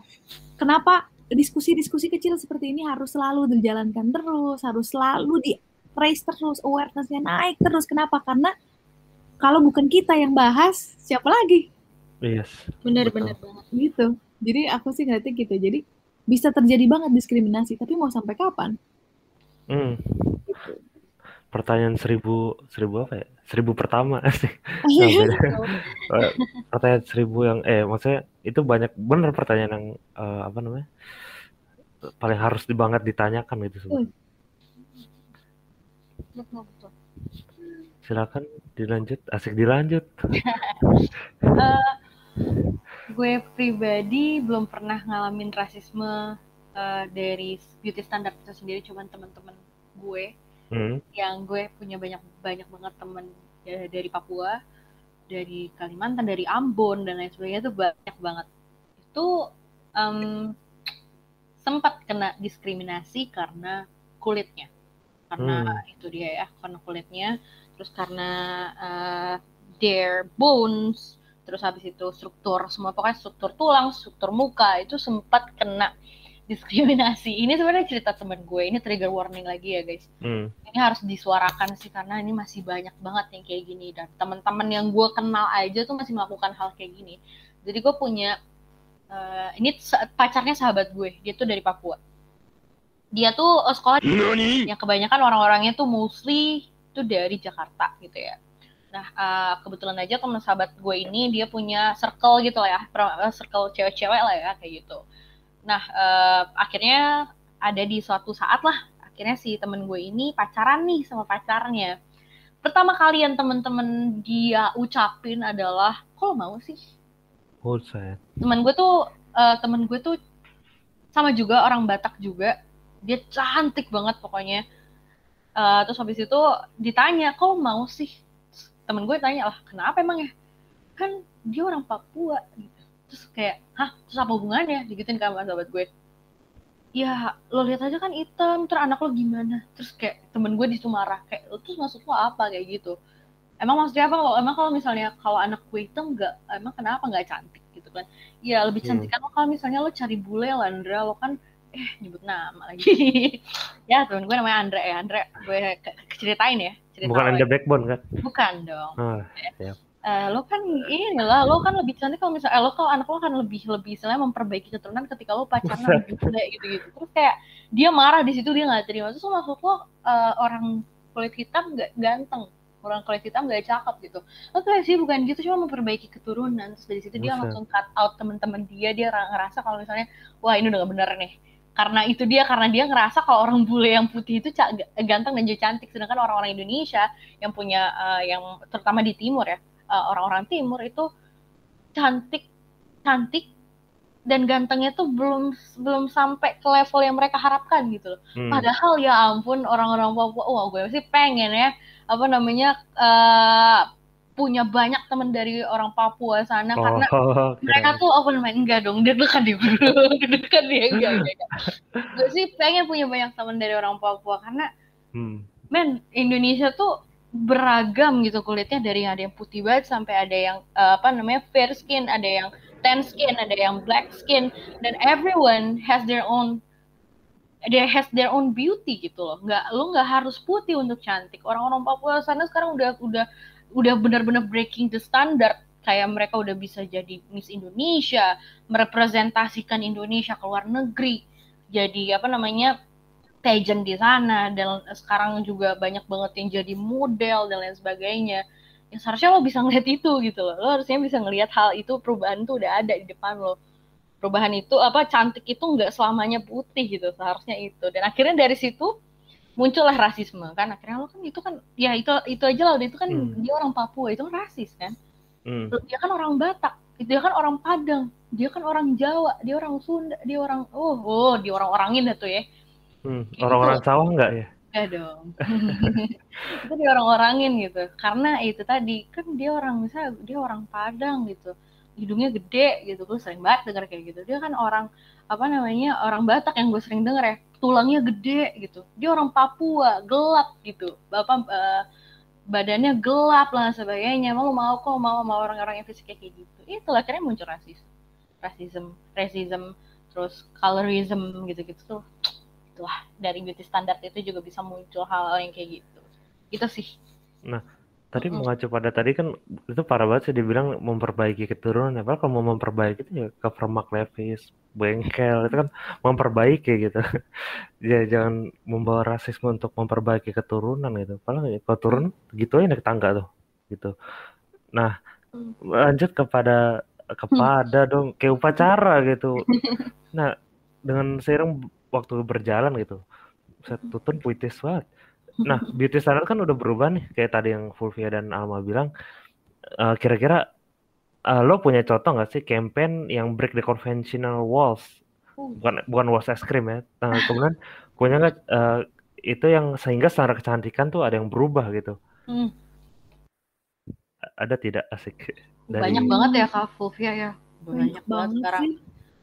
kenapa diskusi-diskusi kecil seperti ini harus selalu dijalankan terus, harus selalu di raise terus, awarenessnya naik terus. Kenapa? Karena kalau bukan kita yang bahas, siapa lagi? Yes. Benar-benar banget gitu. Jadi aku sih ngerti gitu. Jadi bisa terjadi banget diskriminasi, tapi mau sampai kapan? Hmm. Gitu. Pertanyaan seribu seribu apa ya? Seribu pertama sih. Eh, pertanyaan seribu yang eh maksudnya itu banyak bener pertanyaan yang uh, apa namanya paling harus banget ditanyakan itu sebenarnya. Hmm silakan dilanjut. Asik dilanjut. Uh, gue pribadi belum pernah ngalamin rasisme uh, dari beauty standard itu sendiri cuman teman-teman gue hmm. yang gue punya banyak banyak banget temen ya, dari Papua dari Kalimantan dari Ambon dan lain sebagainya itu banyak banget. Itu um, sempat kena diskriminasi karena kulitnya karena hmm. itu dia ya karena kulitnya. Terus karena uh, their bones terus habis itu struktur semua pokoknya struktur tulang struktur muka itu sempat kena diskriminasi. Ini sebenarnya cerita temen gue ini trigger warning lagi ya guys. Hmm. ini harus disuarakan sih karena ini masih banyak banget yang kayak gini. Dan teman-teman yang gue kenal aja tuh masih melakukan hal kayak gini. Jadi gue punya uh, ini pacarnya sahabat gue. Dia tuh dari Papua dia tuh uh, sekolah Nani? yang kebanyakan orang-orangnya tuh mostly itu dari Jakarta gitu ya. Nah, uh, kebetulan aja teman sahabat gue ini dia punya circle gitu lah ya, eh, circle cewek-cewek lah ya kayak gitu. Nah, uh, akhirnya ada di suatu saat lah, akhirnya si temen gue ini pacaran nih sama pacarnya. Pertama kali yang temen-temen dia ucapin adalah, kok mau sih? Buset. Temen gue tuh, uh, temen gue tuh sama juga orang Batak juga. Dia cantik banget pokoknya. Uh, terus habis itu ditanya, kok mau sih? temen gue tanya lah kenapa emang ya? Kan dia orang Papua gitu. Terus kayak hah terus apa hubungannya? Digituin sama sahabat gue. Ya lo lihat aja kan hitam terus anak lo gimana? Terus kayak temen gue di situ marah kayak lo terus maksud lo apa? Kayak gitu. Emang maksudnya apa? Kalau emang kalau misalnya kalau anak gue hitam nggak emang kenapa nggak cantik? Gitu kan. Ya lebih hmm. cantik kan lo kalau misalnya lo cari bule Landra lo kan eh nyebut nama lagi. Ya temen gue namanya Andre ya. Andre gue ceritain ya. Cerita bukan anda backbone kan? Bukan dong. Oh, siap. Uh, lo kan ini lah lo kan lebih cantik kalau misalnya eh, lo kalau anak lo kan lebih lebih istilahnya memperbaiki keturunan ketika lo pacaran lebih muda gitu gitu terus kayak dia marah di situ dia nggak terima. Terus maksud lo uh, orang kulit hitam nggak ganteng orang kulit hitam nggak cakep gitu. Oke sih bukan gitu cuma memperbaiki keturunan. Terus dari situ dia langsung cut out temen-temen dia dia ngerasa kalau misalnya wah ini udah gak bener nih karena itu dia karena dia ngerasa kalau orang bule yang putih itu ganteng dan juga cantik sedangkan orang-orang Indonesia yang punya uh, yang terutama di timur ya eh, orang-orang timur itu cantik cantik dan gantengnya tuh belum belum sampai ke level yang mereka harapkan gitu loh. Hmm. Padahal ya ampun orang-orang Papua, wah gue sih pengen ya apa namanya uh, punya banyak teman dari orang Papua sana oh, karena okay. mereka tuh open mind enggak dong dia dekat dia dekat dia enggak, enggak, gue sih pengen punya banyak teman dari orang Papua karena hmm. men Indonesia tuh beragam gitu kulitnya dari yang ada yang putih banget sampai ada yang uh, apa namanya fair skin ada yang tan skin ada yang black skin dan everyone has their own dia has their own beauty gitu loh nggak lu nggak harus putih untuk cantik orang-orang Papua sana sekarang udah udah udah benar-benar breaking the standard kayak mereka udah bisa jadi Miss Indonesia, merepresentasikan Indonesia ke luar negeri, jadi apa namanya pageant di sana dan sekarang juga banyak banget yang jadi model dan lain sebagainya. Ya seharusnya lo bisa ngeliat itu gitu loh. Lo harusnya bisa ngelihat hal itu perubahan tuh udah ada di depan lo. Perubahan itu apa cantik itu nggak selamanya putih gitu seharusnya itu. Dan akhirnya dari situ muncullah rasisme kan? Akhirnya lo kan itu kan ya itu itu aja lah itu kan hmm. dia orang Papua itu kan rasis kan? Hmm. dia kan orang Batak dia kan orang Padang dia kan orang Jawa dia orang Sunda dia orang oh oh dia orang orangin itu ya. Hmm. orang-orang sawah enggak ya? Ya dong. Itu dia orang-orangin gitu. Karena itu tadi kan dia orang misalnya dia orang Padang gitu. Hidungnya gede gitu gue sering banget denger kayak gitu. Dia kan orang apa namanya orang Batak yang gue sering denger ya tulangnya gede gitu. Dia orang Papua gelap gitu. Bapak uh, badannya gelap lah sebagainya. Mau mau kok mau mau orang-orang yang fisiknya kayak gitu. Itu akhirnya muncul rasis rasism racism terus colorism gitu-gitu tuh. Itulah dari beauty standard itu juga bisa muncul hal-hal yang kayak gitu. Gitu sih. Nah Tadi mengacu pada tadi kan itu parah banget sih dibilang memperbaiki keturunan ya. Padahal kalau mau memperbaiki itu ya ke Mark Levis, bengkel itu kan memperbaiki gitu. ya jangan membawa rasisme untuk memperbaiki keturunan gitu. Padahal ya, keturunan gitu aja naik tangga tuh gitu. Nah, lanjut kepada kepada dong kayak upacara gitu. Nah, dengan seiring waktu berjalan gitu. Saya tutun puitis banget Nah, beauty standard kan udah berubah nih, kayak tadi yang Fulvia dan Alma bilang. Uh, kira-kira uh, lo punya contoh nggak sih campaign yang break the conventional walls? Bukan bukan walls es krim ya. Nah, kemudian punya nggak uh, itu yang sehingga standar kecantikan tuh ada yang berubah gitu. Hmm. Ada tidak asik? Dari... Banyak banget ya Kak Fulvia ya. Banyak, Banyak banget sekarang.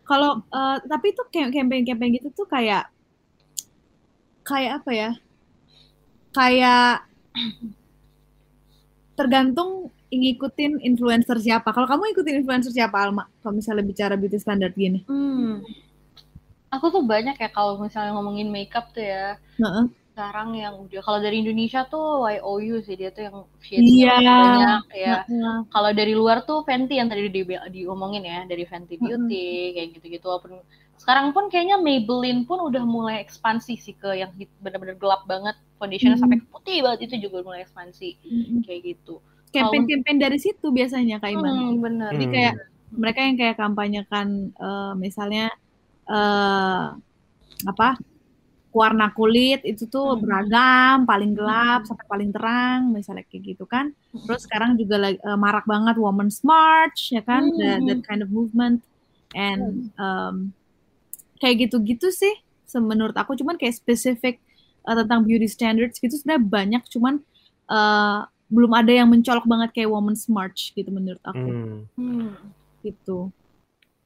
Kalau uh, tapi itu campaign-campaign gitu tuh kayak kayak apa ya? Kayak tergantung ngikutin influencer siapa. Kalau kamu ikutin influencer siapa Alma? Kalau misalnya bicara beauty standard gini. Hmm. Aku tuh banyak ya kalau misalnya ngomongin makeup tuh ya. Uh-uh. Sekarang yang udah kalau dari Indonesia tuh YOU sih dia tuh yang shade yeah. banyak ya. Uh-uh. Kalau dari luar tuh Fenty yang tadi di, diomongin ya dari Fenty Beauty uh-uh. kayak gitu-gitu walaupun sekarang pun kayaknya Maybelline pun udah mulai ekspansi sih ke yang benar-benar gelap banget foundationnya mm -hmm. sampai ke putih banget itu juga mulai ekspansi mm -hmm. kayak gitu campaign-campaign dari situ biasanya Kak Iman. Hmm, bener. Jadi Hmm. kayak mereka yang kayak kampanyekan eh, misalnya eh apa warna kulit itu tuh Hmm. beragam, paling gelap sampai paling terang, misalnya kayak gitu kan. Terus sekarang juga eh, marak banget Women's March ya kan, Hmm. that, that kind of movement and um, kayak gitu-gitu sih. Menurut aku cuman kayak spesifik eh, tentang beauty standards gitu sebenarnya banyak, cuman eh, belum ada yang mencolok banget kayak Women's March gitu menurut aku Hmm. Hmm. gitu.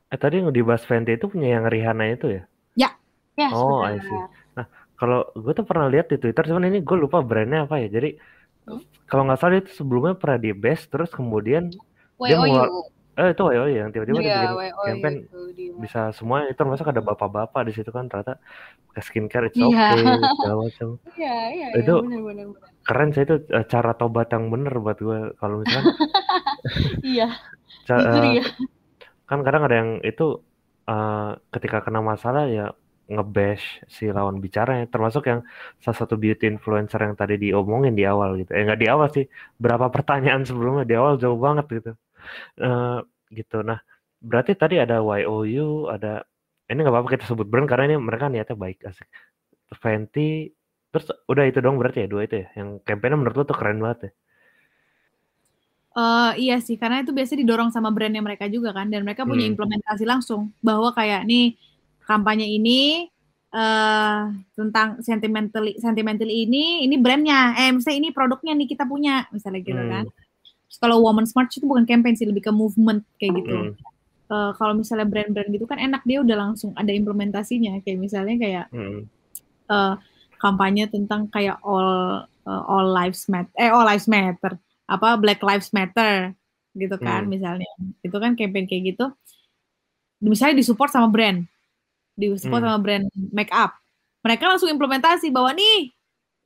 Eh tadi yang dibahas Fenty itu punya yang Rihanna itu ya? Ya, Oh, I see. Nah, kalau gue tuh pernah lihat di Twitter, cuman ini gue lupa brandnya apa ya. Jadi Hmm? kalau nggak salah itu sebelumnya pernah di best, terus kemudian dia WOU. Eh itu WOU yang tiba-tiba Iya, bikin campaign itu dia. bisa semua itu termasuk ada bapak-bapak di situ kan ternyata skincare it's Iya. okay segala macam Iya, iya, iya, Itu- benar-benar. keren sih itu eh, cara tobat yang bener buat gue kalau Iya, ca- jujur eh, ya. kan kadang ada yang itu eh, ketika kena masalah ya ngebash si lawan bicaranya termasuk yang salah satu beauty influencer yang tadi diomongin di awal gitu eh nggak di awal sih berapa pertanyaan sebelumnya di awal jauh banget gitu Eh, gitu nah berarti tadi ada YOU ada ini nggak apa-apa kita sebut brand karena ini mereka niatnya baik asik Fenty terus udah itu dong berarti ya dua itu ya yang campaignnya menurut lo tuh keren banget ya Eh iya sih, karena itu biasanya didorong sama brandnya mereka juga kan, dan mereka punya Hmm. implementasi langsung bahwa kayak nih kampanye ini eh tentang sentimental sentimental ini, ini brandnya, eh misalnya ini produknya nih kita punya, misalnya gitu Hmm. kan. Kalau Woman Smart itu bukan campaign sih, lebih ke movement kayak gitu. Hmm. Eh, kalau misalnya brand-brand gitu kan enak dia udah langsung ada implementasinya, kayak misalnya kayak Hmm. eh, kampanye tentang kayak all eh, all lives matter eh all lives matter apa Black Lives Matter gitu kan Hmm. misalnya itu kan campaign kayak gitu misalnya disupport sama brand disupport Hmm. sama brand make up mereka langsung implementasi bahwa nih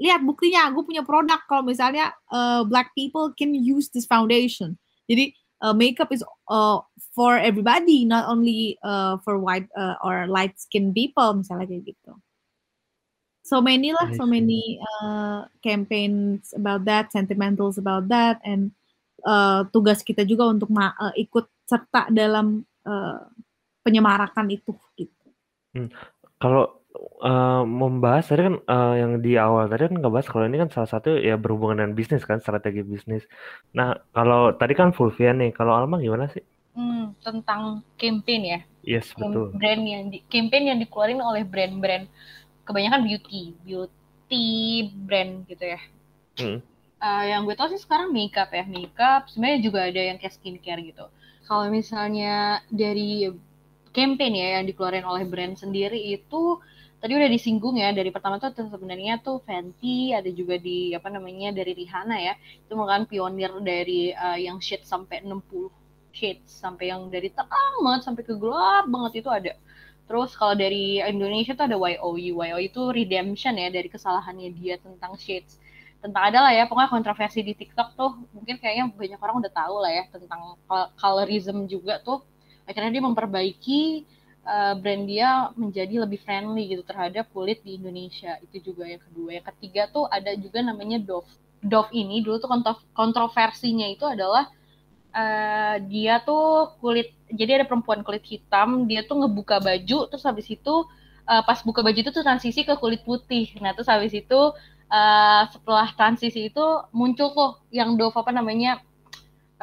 lihat buktinya gue punya produk. Kalau misalnya eh, black people can use this foundation. Jadi eh, makeup is uh, for everybody not only uh, for white uh, or light skin people misalnya kayak gitu. So many lah so many uh, campaigns about that sentimentals about that and uh, tugas kita juga untuk ma- uh, ikut serta dalam uh, penyemarakan itu gitu. Kalau eh, membahas tadi kan eh, yang di awal tadi kan ngebahas kalau ini kan salah satu ya berhubungan dengan bisnis kan strategi bisnis. Nah kalau tadi kan Fulvia nih, kalau Alma gimana sih? Hmm, tentang campaign ya. Yes betul. brand yang di, campaign yang dikeluarin oleh brand-brand kebanyakan beauty, beauty brand gitu ya. Hmm. Eh, yang gue tau sih sekarang makeup ya, makeup sebenarnya juga ada yang kayak skincare gitu. Kalau misalnya dari campaign ya yang dikeluarin oleh brand sendiri itu tadi udah disinggung ya dari pertama tuh sebenarnya tuh Fenty ada juga di apa namanya dari Rihanna ya. Itu merupakan pionir dari eh, yang shade sampai 60 shades sampai yang dari terang banget sampai ke gelap banget itu ada. Terus kalau dari Indonesia tuh ada YOU YOU itu redemption ya dari kesalahannya dia tentang shades. Tentang ada lah ya pokoknya kontroversi di TikTok tuh mungkin kayaknya banyak orang udah tahu lah ya tentang col- colorism juga tuh. Akhirnya dia memperbaiki uh, brand dia menjadi lebih friendly gitu terhadap kulit di Indonesia. Itu juga yang kedua. Yang ketiga tuh ada juga namanya Dove. Dove ini dulu tuh kontro- kontroversinya itu adalah uh, dia tuh kulit jadi ada perempuan kulit hitam dia tuh ngebuka baju terus habis itu uh, pas buka baju itu tuh transisi ke kulit putih. Nah terus habis itu uh, setelah transisi itu muncul tuh yang Dove apa namanya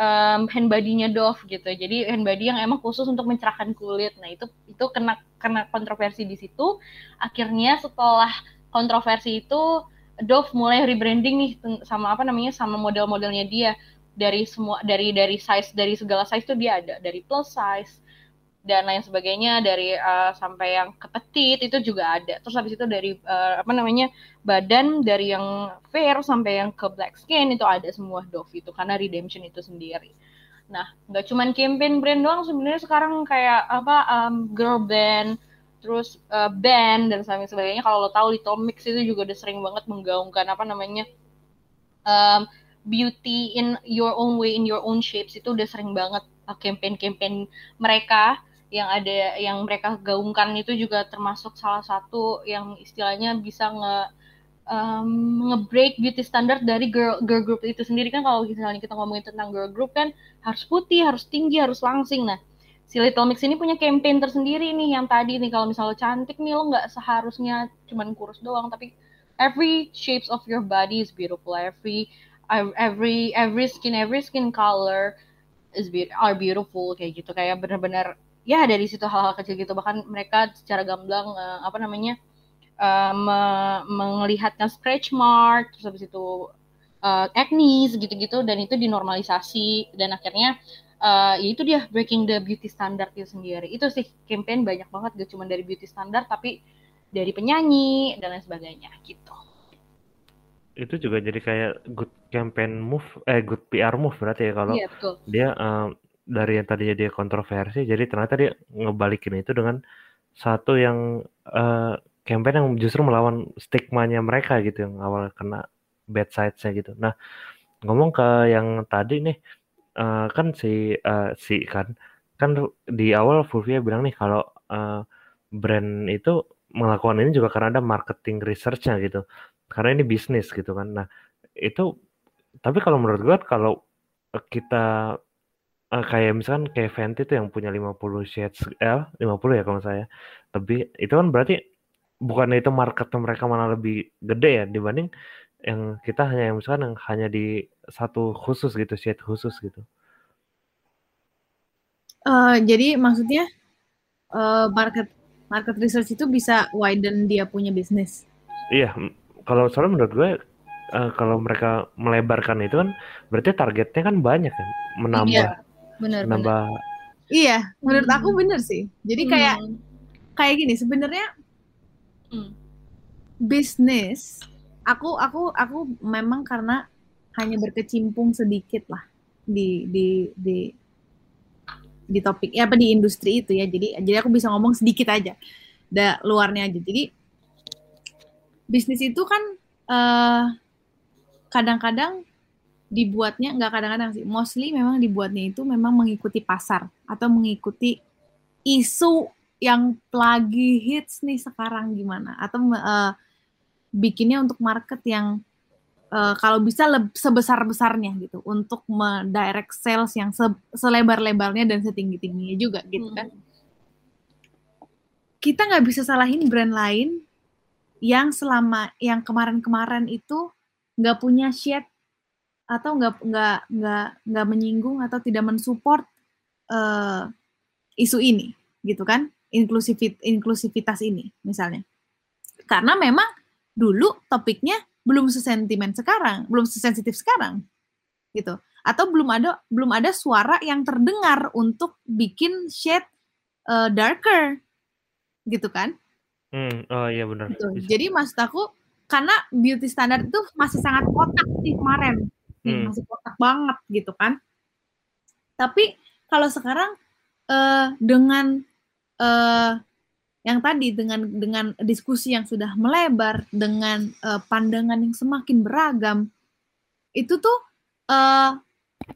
um, hand body-nya Dove gitu. Jadi hand body yang emang khusus untuk mencerahkan kulit. Nah, itu itu kena kena kontroversi di situ. Akhirnya setelah kontroversi itu Dove mulai rebranding nih sama apa namanya sama model-modelnya dia dari semua dari dari size dari segala size tuh dia ada dari plus size dan lain sebagainya dari uh, sampai yang ke petit itu juga ada terus habis itu dari uh, apa namanya badan dari yang fair sampai yang ke black skin itu ada semua Dove itu karena redemption itu sendiri. Nah, nggak cuman campaign brand doang sebenarnya sekarang kayak apa um, girl band, terus uh, band dan lain sebagainya. Kalau lo tahu Little Mix itu juga udah sering banget menggaungkan apa namanya um, beauty in your own way, in your own shapes itu udah sering banget campaign-campaign mereka yang ada yang mereka gaungkan itu juga termasuk salah satu yang istilahnya bisa nge um, nge-break beauty standard dari girl girl group itu sendiri. Kan kalau misalnya kita ngomongin tentang girl group kan harus putih, harus tinggi, harus langsing. Nah, si Little Mix ini punya campaign tersendiri nih yang tadi nih. Kalau misalnya cantik nih lo nggak seharusnya cuman kurus doang tapi every shapes of your body is beautiful. Every every every skin every skin color is be are beautiful kayak gitu. Kayak benar-benar ya dari situ hal-hal kecil gitu. Bahkan mereka secara gamblang uh, apa namanya uh, me melihatkan scratch mark terus habis itu uh, acne gitu-gitu dan itu dinormalisasi. Dan akhirnya uh, ya itu dia breaking the beauty standard itu sendiri. Itu sih campaign banyak banget gak cuma dari beauty standard tapi dari penyanyi dan lain sebagainya gitu. Itu juga jadi kayak good campaign move eh good PR move berarti ya kalau iya, dia uh, dari yang tadinya dia kontroversi jadi ternyata dia ngebalikin itu dengan satu yang uh, campaign yang justru melawan stigmanya mereka gitu yang awal kena bad sides-nya gitu. Nah, ngomong ke yang tadi nih uh, kan si uh, si kan kan di awal Fulvia bilang nih kalau uh, brand itu melakukan ini juga karena ada marketing research-nya gitu. Karena ini bisnis gitu kan. Nah, itu tapi kalau menurut gue kalau kita uh, kayak misalkan kayak Fenty tuh yang punya 50 shades eh 50 ya kalau saya lebih itu kan berarti bukan itu market mereka mana lebih gede ya dibanding yang kita hanya yang misalkan yang hanya di satu khusus gitu shade khusus gitu. Uh, jadi maksudnya uh, market market research itu bisa widen dia punya bisnis. Iya, kalau soalnya menurut gue uh, kalau mereka melebarkan itu kan berarti targetnya kan banyak kan menambah iya, bener, menambah bener. Iya, menurut hmm. aku bener sih. Jadi kayak hmm. kayak gini sebenarnya hmm. bisnis aku aku aku memang karena hanya berkecimpung sedikit lah di di di di topik ya apa di industri itu ya jadi jadi aku bisa ngomong sedikit aja da luarnya aja jadi bisnis itu kan eh, kadang-kadang dibuatnya nggak kadang-kadang sih mostly memang dibuatnya itu memang mengikuti pasar atau mengikuti isu yang lagi hits nih sekarang gimana atau uh, bikinnya untuk market yang uh, kalau bisa sebesar-besarnya gitu untuk mendirect sales yang se selebar-lebarnya dan setinggi-tingginya juga gitu kan. Hmm. Kita nggak bisa salahin brand lain yang selama yang kemarin-kemarin itu nggak punya shade atau nggak nggak nggak nggak menyinggung atau tidak mensupport uh, isu ini gitu kan? Inklusivit inklusivitas ini misalnya. Karena memang dulu topiknya belum sesentimen sekarang belum sesensitif sekarang gitu. Atau belum ada belum ada suara yang terdengar untuk bikin shade uh, darker gitu kan? Hmm, oh iya benar. Gitu. jadi maksud aku karena beauty standard itu masih sangat kotak sih kemarin hmm. masih kotak banget gitu kan tapi kalau sekarang uh, dengan uh, yang tadi dengan dengan diskusi yang sudah melebar dengan uh, pandangan yang semakin beragam itu tuh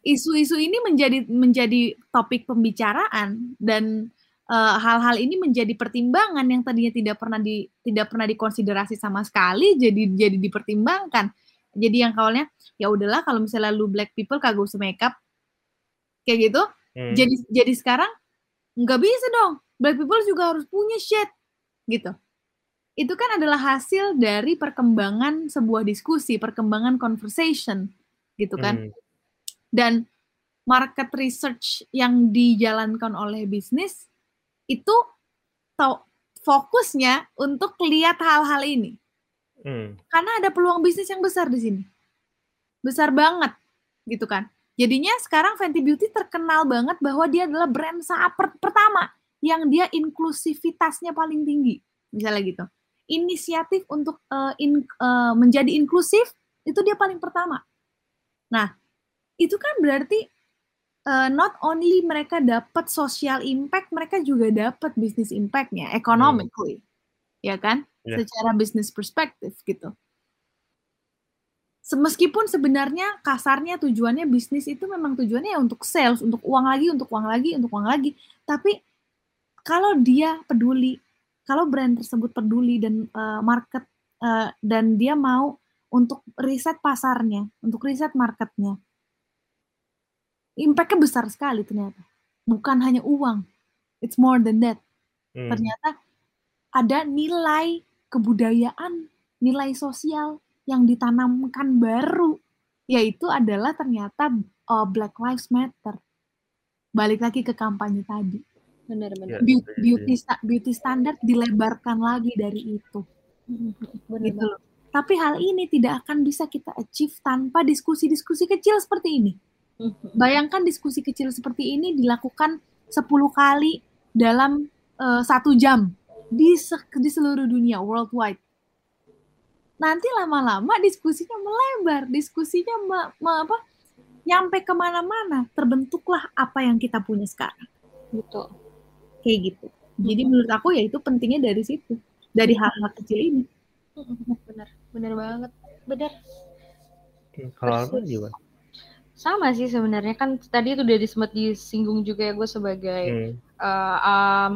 isu isu-isu ini menjadi menjadi topik pembicaraan dan hal-hal uh, ini menjadi pertimbangan yang tadinya tidak pernah di tidak pernah dikonsiderasi sama sekali jadi jadi dipertimbangkan jadi yang awalnya ya udahlah kalau misalnya lu black people kagak usah makeup kayak gitu. Hmm. jadi jadi sekarang nggak bisa dong. Black people juga harus punya shit gitu. Itu kan adalah hasil dari perkembangan sebuah diskusi perkembangan conversation gitu kan. Hmm. dan market research yang dijalankan oleh bisnis itu fokusnya untuk lihat hal-hal ini hmm. karena ada peluang bisnis yang besar di sini besar banget gitu kan jadinya sekarang Fenty Beauty terkenal banget bahwa dia adalah brand saat per pertama yang dia inklusivitasnya paling tinggi, misalnya gitu. Inisiatif untuk uh, in, uh, menjadi inklusif itu dia paling pertama. Nah, itu kan berarti uh, not only mereka dapat social impact, mereka juga dapat business impactnya, economically, hmm. ya kan? Yeah. Secara business perspektif gitu. Meskipun sebenarnya kasarnya tujuannya bisnis itu memang tujuannya ya untuk sales, untuk uang lagi, untuk uang lagi, untuk uang lagi. Tapi kalau dia peduli, kalau brand tersebut peduli dan uh, market uh, dan dia mau untuk riset pasarnya, untuk riset marketnya. Impactnya besar sekali ternyata. Bukan hanya uang, it's more than that. Hmm. Ternyata ada nilai kebudayaan, nilai sosial yang ditanamkan baru, yaitu adalah ternyata uh, Black Lives Matter. Balik lagi ke kampanye tadi. Benar-benar. Beauty, beauty, beauty standard dilebarkan lagi dari itu. Benar gitu loh. Tapi hal ini tidak akan bisa kita achieve tanpa diskusi-diskusi kecil seperti ini. Bayangkan diskusi kecil seperti ini dilakukan 10 kali dalam uh, satu jam di, di seluruh dunia worldwide. Nanti lama-lama diskusinya melebar, diskusinya me, me, apa, nyampe ke mana-mana, terbentuklah apa yang kita punya sekarang. Betul. Kayak gitu. Jadi menurut aku ya itu pentingnya dari situ, dari hal-hal kecil ini bener bener banget bener kalau Alma gimana sama sih sebenarnya kan tadi itu udah disebut disinggung juga ya gue sebagai hmm. uh, um,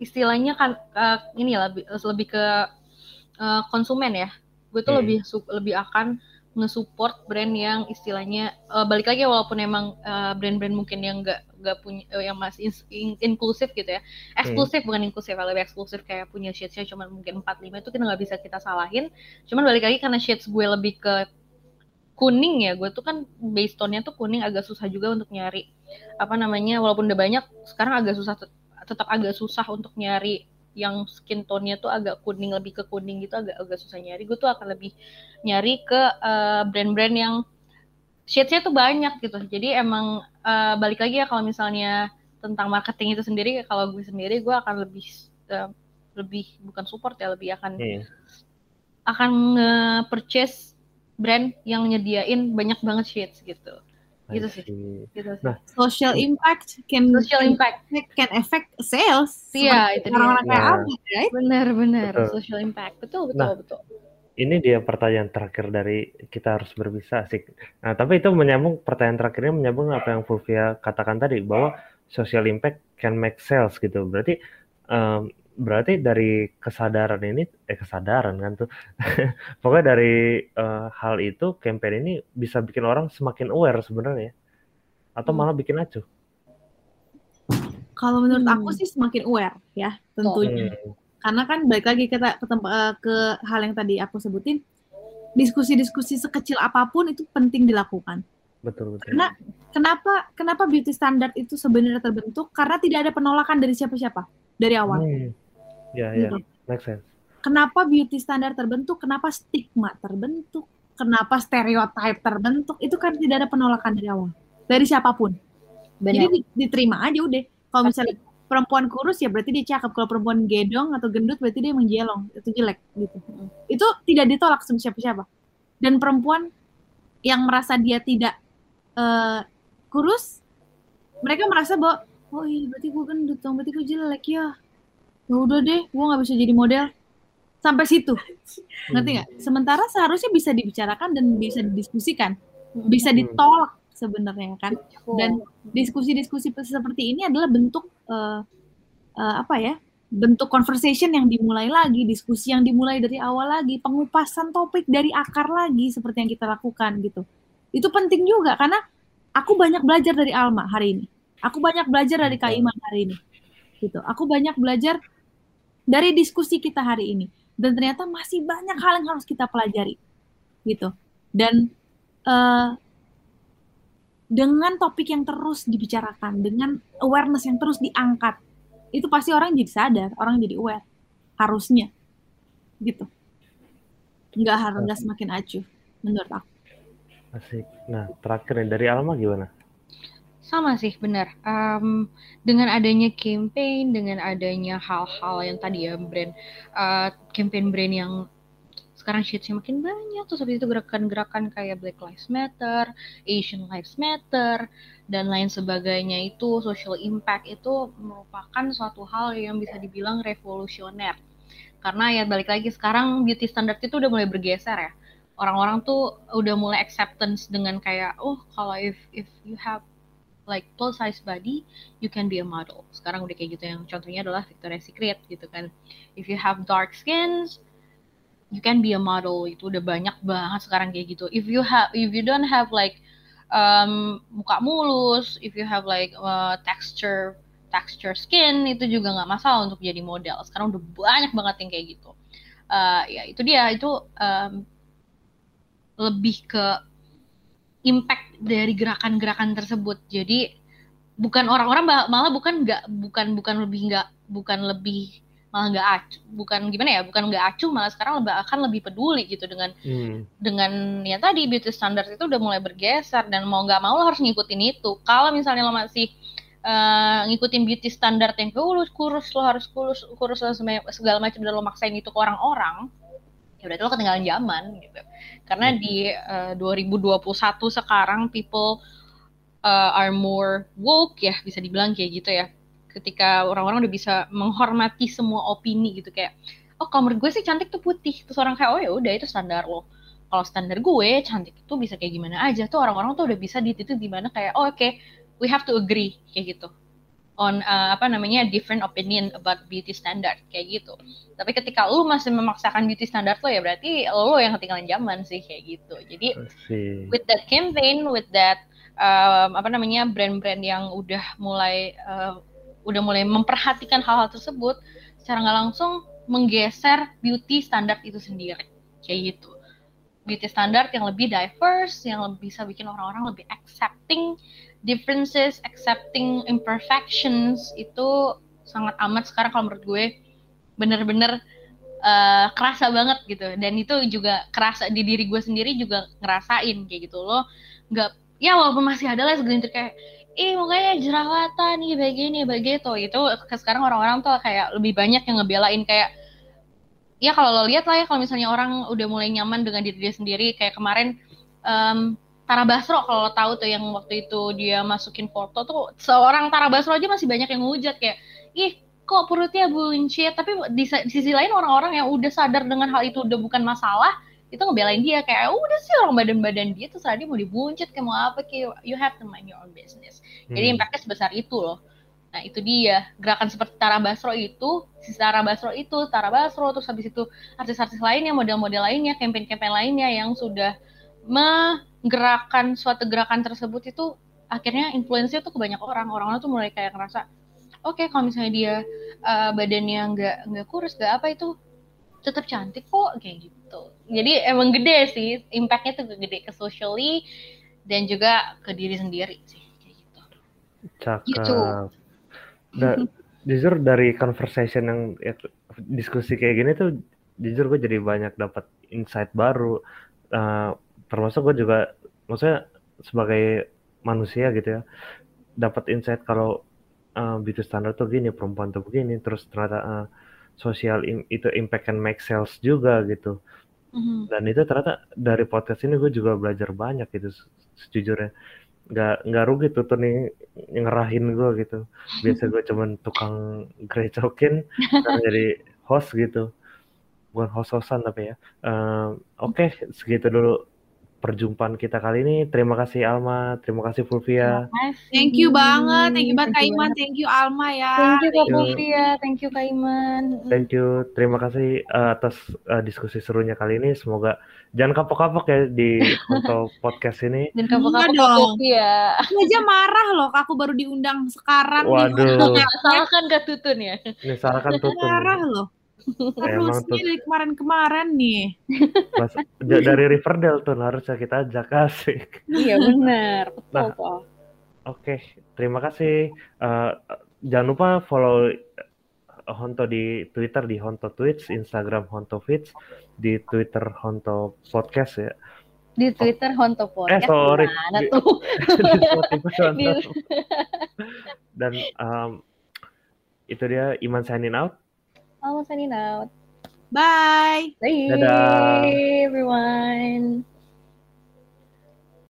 istilahnya kan uh, ini ya lebih lebih ke uh, konsumen ya gue tuh hmm. lebih lebih akan nge-support brand yang istilahnya uh, balik lagi walaupun emang uh, brand-brand mungkin yang enggak nggak punya uh, yang masih in, in, inklusif gitu ya eksklusif hmm. bukan inklusif lebih eksklusif kayak punya shadesnya cuma mungkin 45 itu kita nggak bisa kita salahin cuman balik lagi karena shades gue lebih ke kuning ya gue tuh kan base tone-nya tuh kuning agak susah juga untuk nyari apa namanya walaupun udah banyak sekarang agak susah tetap agak susah untuk nyari yang skin tone-nya tuh agak kuning lebih ke kuning gitu agak agak susah nyari. Gue tuh akan lebih nyari ke uh, brand-brand yang shades-nya tuh banyak gitu. Jadi emang uh, balik lagi ya kalau misalnya tentang marketing itu sendiri kalau gue sendiri gue akan lebih uh, lebih bukan support ya lebih akan yeah. akan nge-purchase brand yang nyediain banyak banget shades gitu gitu sih. Gitu sih. Nah, social impact can social impact can affect sales. Iya, itu orang-orang kayak nah. apa, right? Benar, benar. Social impact. Betul, betul, nah, betul. Ini dia pertanyaan terakhir dari kita harus berbisa sih. Nah, tapi itu menyambung pertanyaan terakhirnya menyambung apa yang Fulvia katakan tadi bahwa social impact can make sales gitu. Berarti um, berarti dari kesadaran ini eh kesadaran kan tuh. Pokoknya dari uh, hal itu campaign ini bisa bikin orang semakin aware sebenarnya. Atau hmm. malah bikin acuh. Kalau menurut hmm. aku sih semakin aware ya tentunya. Hmm. karena kan baik lagi kita ke, uh, ke hal yang tadi aku sebutin diskusi-diskusi sekecil apa pun itu penting dilakukan. Betul betul. Karena kenapa kenapa beauty standard itu sebenarnya terbentuk? Karena tidak ada penolakan dari siapa-siapa dari awal. Hmm Ya, ya, make sense. Kenapa beauty standar terbentuk? Kenapa stigma terbentuk? Kenapa stereotype terbentuk? Itu kan tidak ada penolakan dari awal, dari siapa pun. Benar. Jadi diterima aja udah. Kalau misalnya perempuan kurus ya berarti dia cakep. Kalau perempuan gedong atau gendut berarti dia menjelong, itu jelek gitu. Itu tidak ditolak sama siapa-siapa. Dan perempuan yang merasa dia tidak uh, kurus, mereka merasa bahwa oh iya berarti gue gendut dong, berarti gue jelek ya ya udah deh gue nggak bisa jadi model. Sampai situ. Ngerti nggak? Sementara seharusnya bisa dibicarakan dan bisa didiskusikan. Bisa hmm. ditolak sebenarnya kan? Dan diskusi-diskusi seperti ini adalah bentuk uh, uh, apa ya? Bentuk conversation yang dimulai lagi diskusi yang dimulai dari awal lagi pengupasan topik dari akar lagi seperti yang kita lakukan gitu. Itu penting juga karena aku banyak belajar dari Alma hari ini. Aku banyak belajar dari Kak Iman hari ini gitu. Aku banyak belajar dari diskusi kita hari ini. Dan ternyata masih banyak hal yang harus kita pelajari gitu. Dan uh, dengan topik yang terus dibicarakan dengan awareness yang terus diangkat itu pasti orang jadi sadar orang jadi aware harusnya gitu. Nggak harus nggak semakin acuh menurut aku. Asik. Nah terakhir nih dari Alma gimana sama sih, benar. Um, dengan adanya campaign, dengan adanya hal-hal yang tadi ya brand, uh, campaign brand yang sekarang shitnya makin banyak, terus habis itu gerakan-gerakan kayak Black Lives Matter, Asian Lives Matter, dan lain sebagainya itu social impact itu merupakan suatu hal yang bisa dibilang revolusioner. Karena ya balik lagi sekarang beauty standard itu udah mulai bergeser ya. Orang-orang tuh udah mulai acceptance dengan kayak oh kalau if if you have like plus size body, you can be a model. Sekarang udah kayak gitu yang contohnya adalah Victoria's Secret gitu kan. If you have dark skins, you can be a model. Itu udah banyak banget sekarang kayak gitu. If you have if you don't have like um, muka mulus if you have like uh, texture texture skin itu juga nggak masalah untuk jadi model. Sekarang udah banyak banget yang kayak gitu. Uh, ya itu dia. Itu um, lebih ke impact dari gerakan-gerakan tersebut. Jadi bukan orang-orang malah bukan nggak bukan bukan lebih nggak bukan lebih malah nggak acu bukan gimana ya bukan nggak acu malah sekarang lebih akan lebih peduli gitu dengan hmm. dengan ya tadi beauty standard itu udah mulai bergeser dan mau nggak mau lo harus ngikutin itu. Kalau misalnya lo masih uh, ngikutin beauty standard yang kurus kurus lo harus kurus kurus lo segala macam dan lo maksain itu ke orang-orang ya berarti lo ketinggalan zaman gitu karena hmm. di uh, 2021 sekarang people uh, are more woke ya bisa dibilang kayak gitu ya. Ketika orang-orang udah bisa menghormati semua opini gitu kayak oh kalau menurut gue sih cantik tuh putih. Terus orang kayak oh ya udah itu standar lo. Kalau standar gue cantik itu bisa kayak gimana aja. Tuh orang-orang tuh udah bisa di titik di mana kayak oh oke okay, we have to agree kayak gitu on uh, apa namanya different opinion about beauty standard kayak gitu. Tapi ketika lu masih memaksakan beauty standard lo ya berarti lo yang ketinggalan zaman sih kayak gitu. Jadi with that campaign, with that um, apa namanya brand-brand yang udah mulai uh, udah mulai memperhatikan hal-hal tersebut secara nggak langsung menggeser beauty standard itu sendiri kayak gitu beauty standard yang lebih diverse yang lebih bisa bikin orang-orang lebih accepting differences accepting imperfections itu sangat amat sekarang kalau menurut gue. Bener-bener uh, kerasa banget gitu. Dan itu juga kerasa di diri gue sendiri juga ngerasain kayak gitu loh. Nggak ya walaupun masih ada lah segelintir kayak ih mukanya jerawatan nih begini begitu itu sekarang orang-orang tuh kayak lebih banyak yang ngebelain kayak ya kalau lo lihat lah ya kalau misalnya orang udah mulai nyaman dengan diri dia sendiri kayak kemarin um, Tara Basro kalau tahu tuh yang waktu itu dia masukin foto tuh seorang Tara Basro aja masih banyak yang ngujat kayak ih kok perutnya buncit? Tapi di, di sisi lain orang-orang yang udah sadar dengan hal itu udah bukan masalah itu ngebelain dia kayak oh, udah sih orang badan-badan dia tuh tadi mau dibuncit kayak mau apa kayak you have to mind your own business. Hmm. jadi impactnya sebesar itu loh. Nah itu dia. Gerakan seperti Tara Basro itu si Tara Basro itu Tara Basro terus habis itu artis-artis lainnya model-model lainnya campaign-campaign lainnya yang sudah menggerakkan suatu gerakan tersebut itu akhirnya influence tuh ke banyak orang. Orang tuh mulai kayak ngerasa oke okay, kalau misalnya dia uh, badannya nggak nggak kurus nggak apa itu tetap cantik kok kayak gitu. Jadi emang gede sih impactnya tuh gede ke socially dan juga ke diri sendiri sih kayak gitu. Cakep. Gitu. da, jujur dari conversation yang ya, diskusi kayak gini tuh jujur gue jadi banyak dapat insight baru. Uh, termasuk gue juga maksudnya sebagai manusia gitu ya dapat insight kalau uh, beauty standar tuh gini perempuan tuh begini terus ternyata uh, sosial itu impact and make sales juga gitu. Mm-hmm. Dan itu ternyata dari podcast ini gue juga belajar banyak gitu sejujurnya. Gak nggak rugi tuh tuh nih ngerahin gue gitu. Biasa gue cuman tukang grecokin jadi host gitu. Bukan host-hostan tapi ya. Uh, Oke, okay, segitu dulu perjumpaan kita kali ini. Terima kasih Alma, terima kasih Fulvia. Thank you banget, thank you banget Kak Iman, thank you Alma ya. Thank you Kak Fulvia, thank you Kak Iman. Thank you, terima kasih uh, atas uh, diskusi serunya kali ini. Semoga jangan kapok-kapok ya di untuk podcast ini. Jangan kapok-kapok dong. Ya. Aku aja marah loh, aku baru diundang sekarang. Waduh. Salahkan Kak Tutun ya. Ini salahkan Tutun. Marah loh. Terus tuh... dari kemarin-kemarin nih. Mas, dari Riverdale tuh harusnya kita ajak kasih. Iya benar, betul nah, Oke, okay, terima kasih. Uh, jangan lupa follow Honto di Twitter di Honto Tweets, Instagram Honto Feeds, di Twitter Honto Podcast ya. Di Twitter Honto Podcast. Eh sorry. Tuh? di, Dan um, itu dia Iman signing out. Almost signing out. Bye. Bye, Dadah. everyone.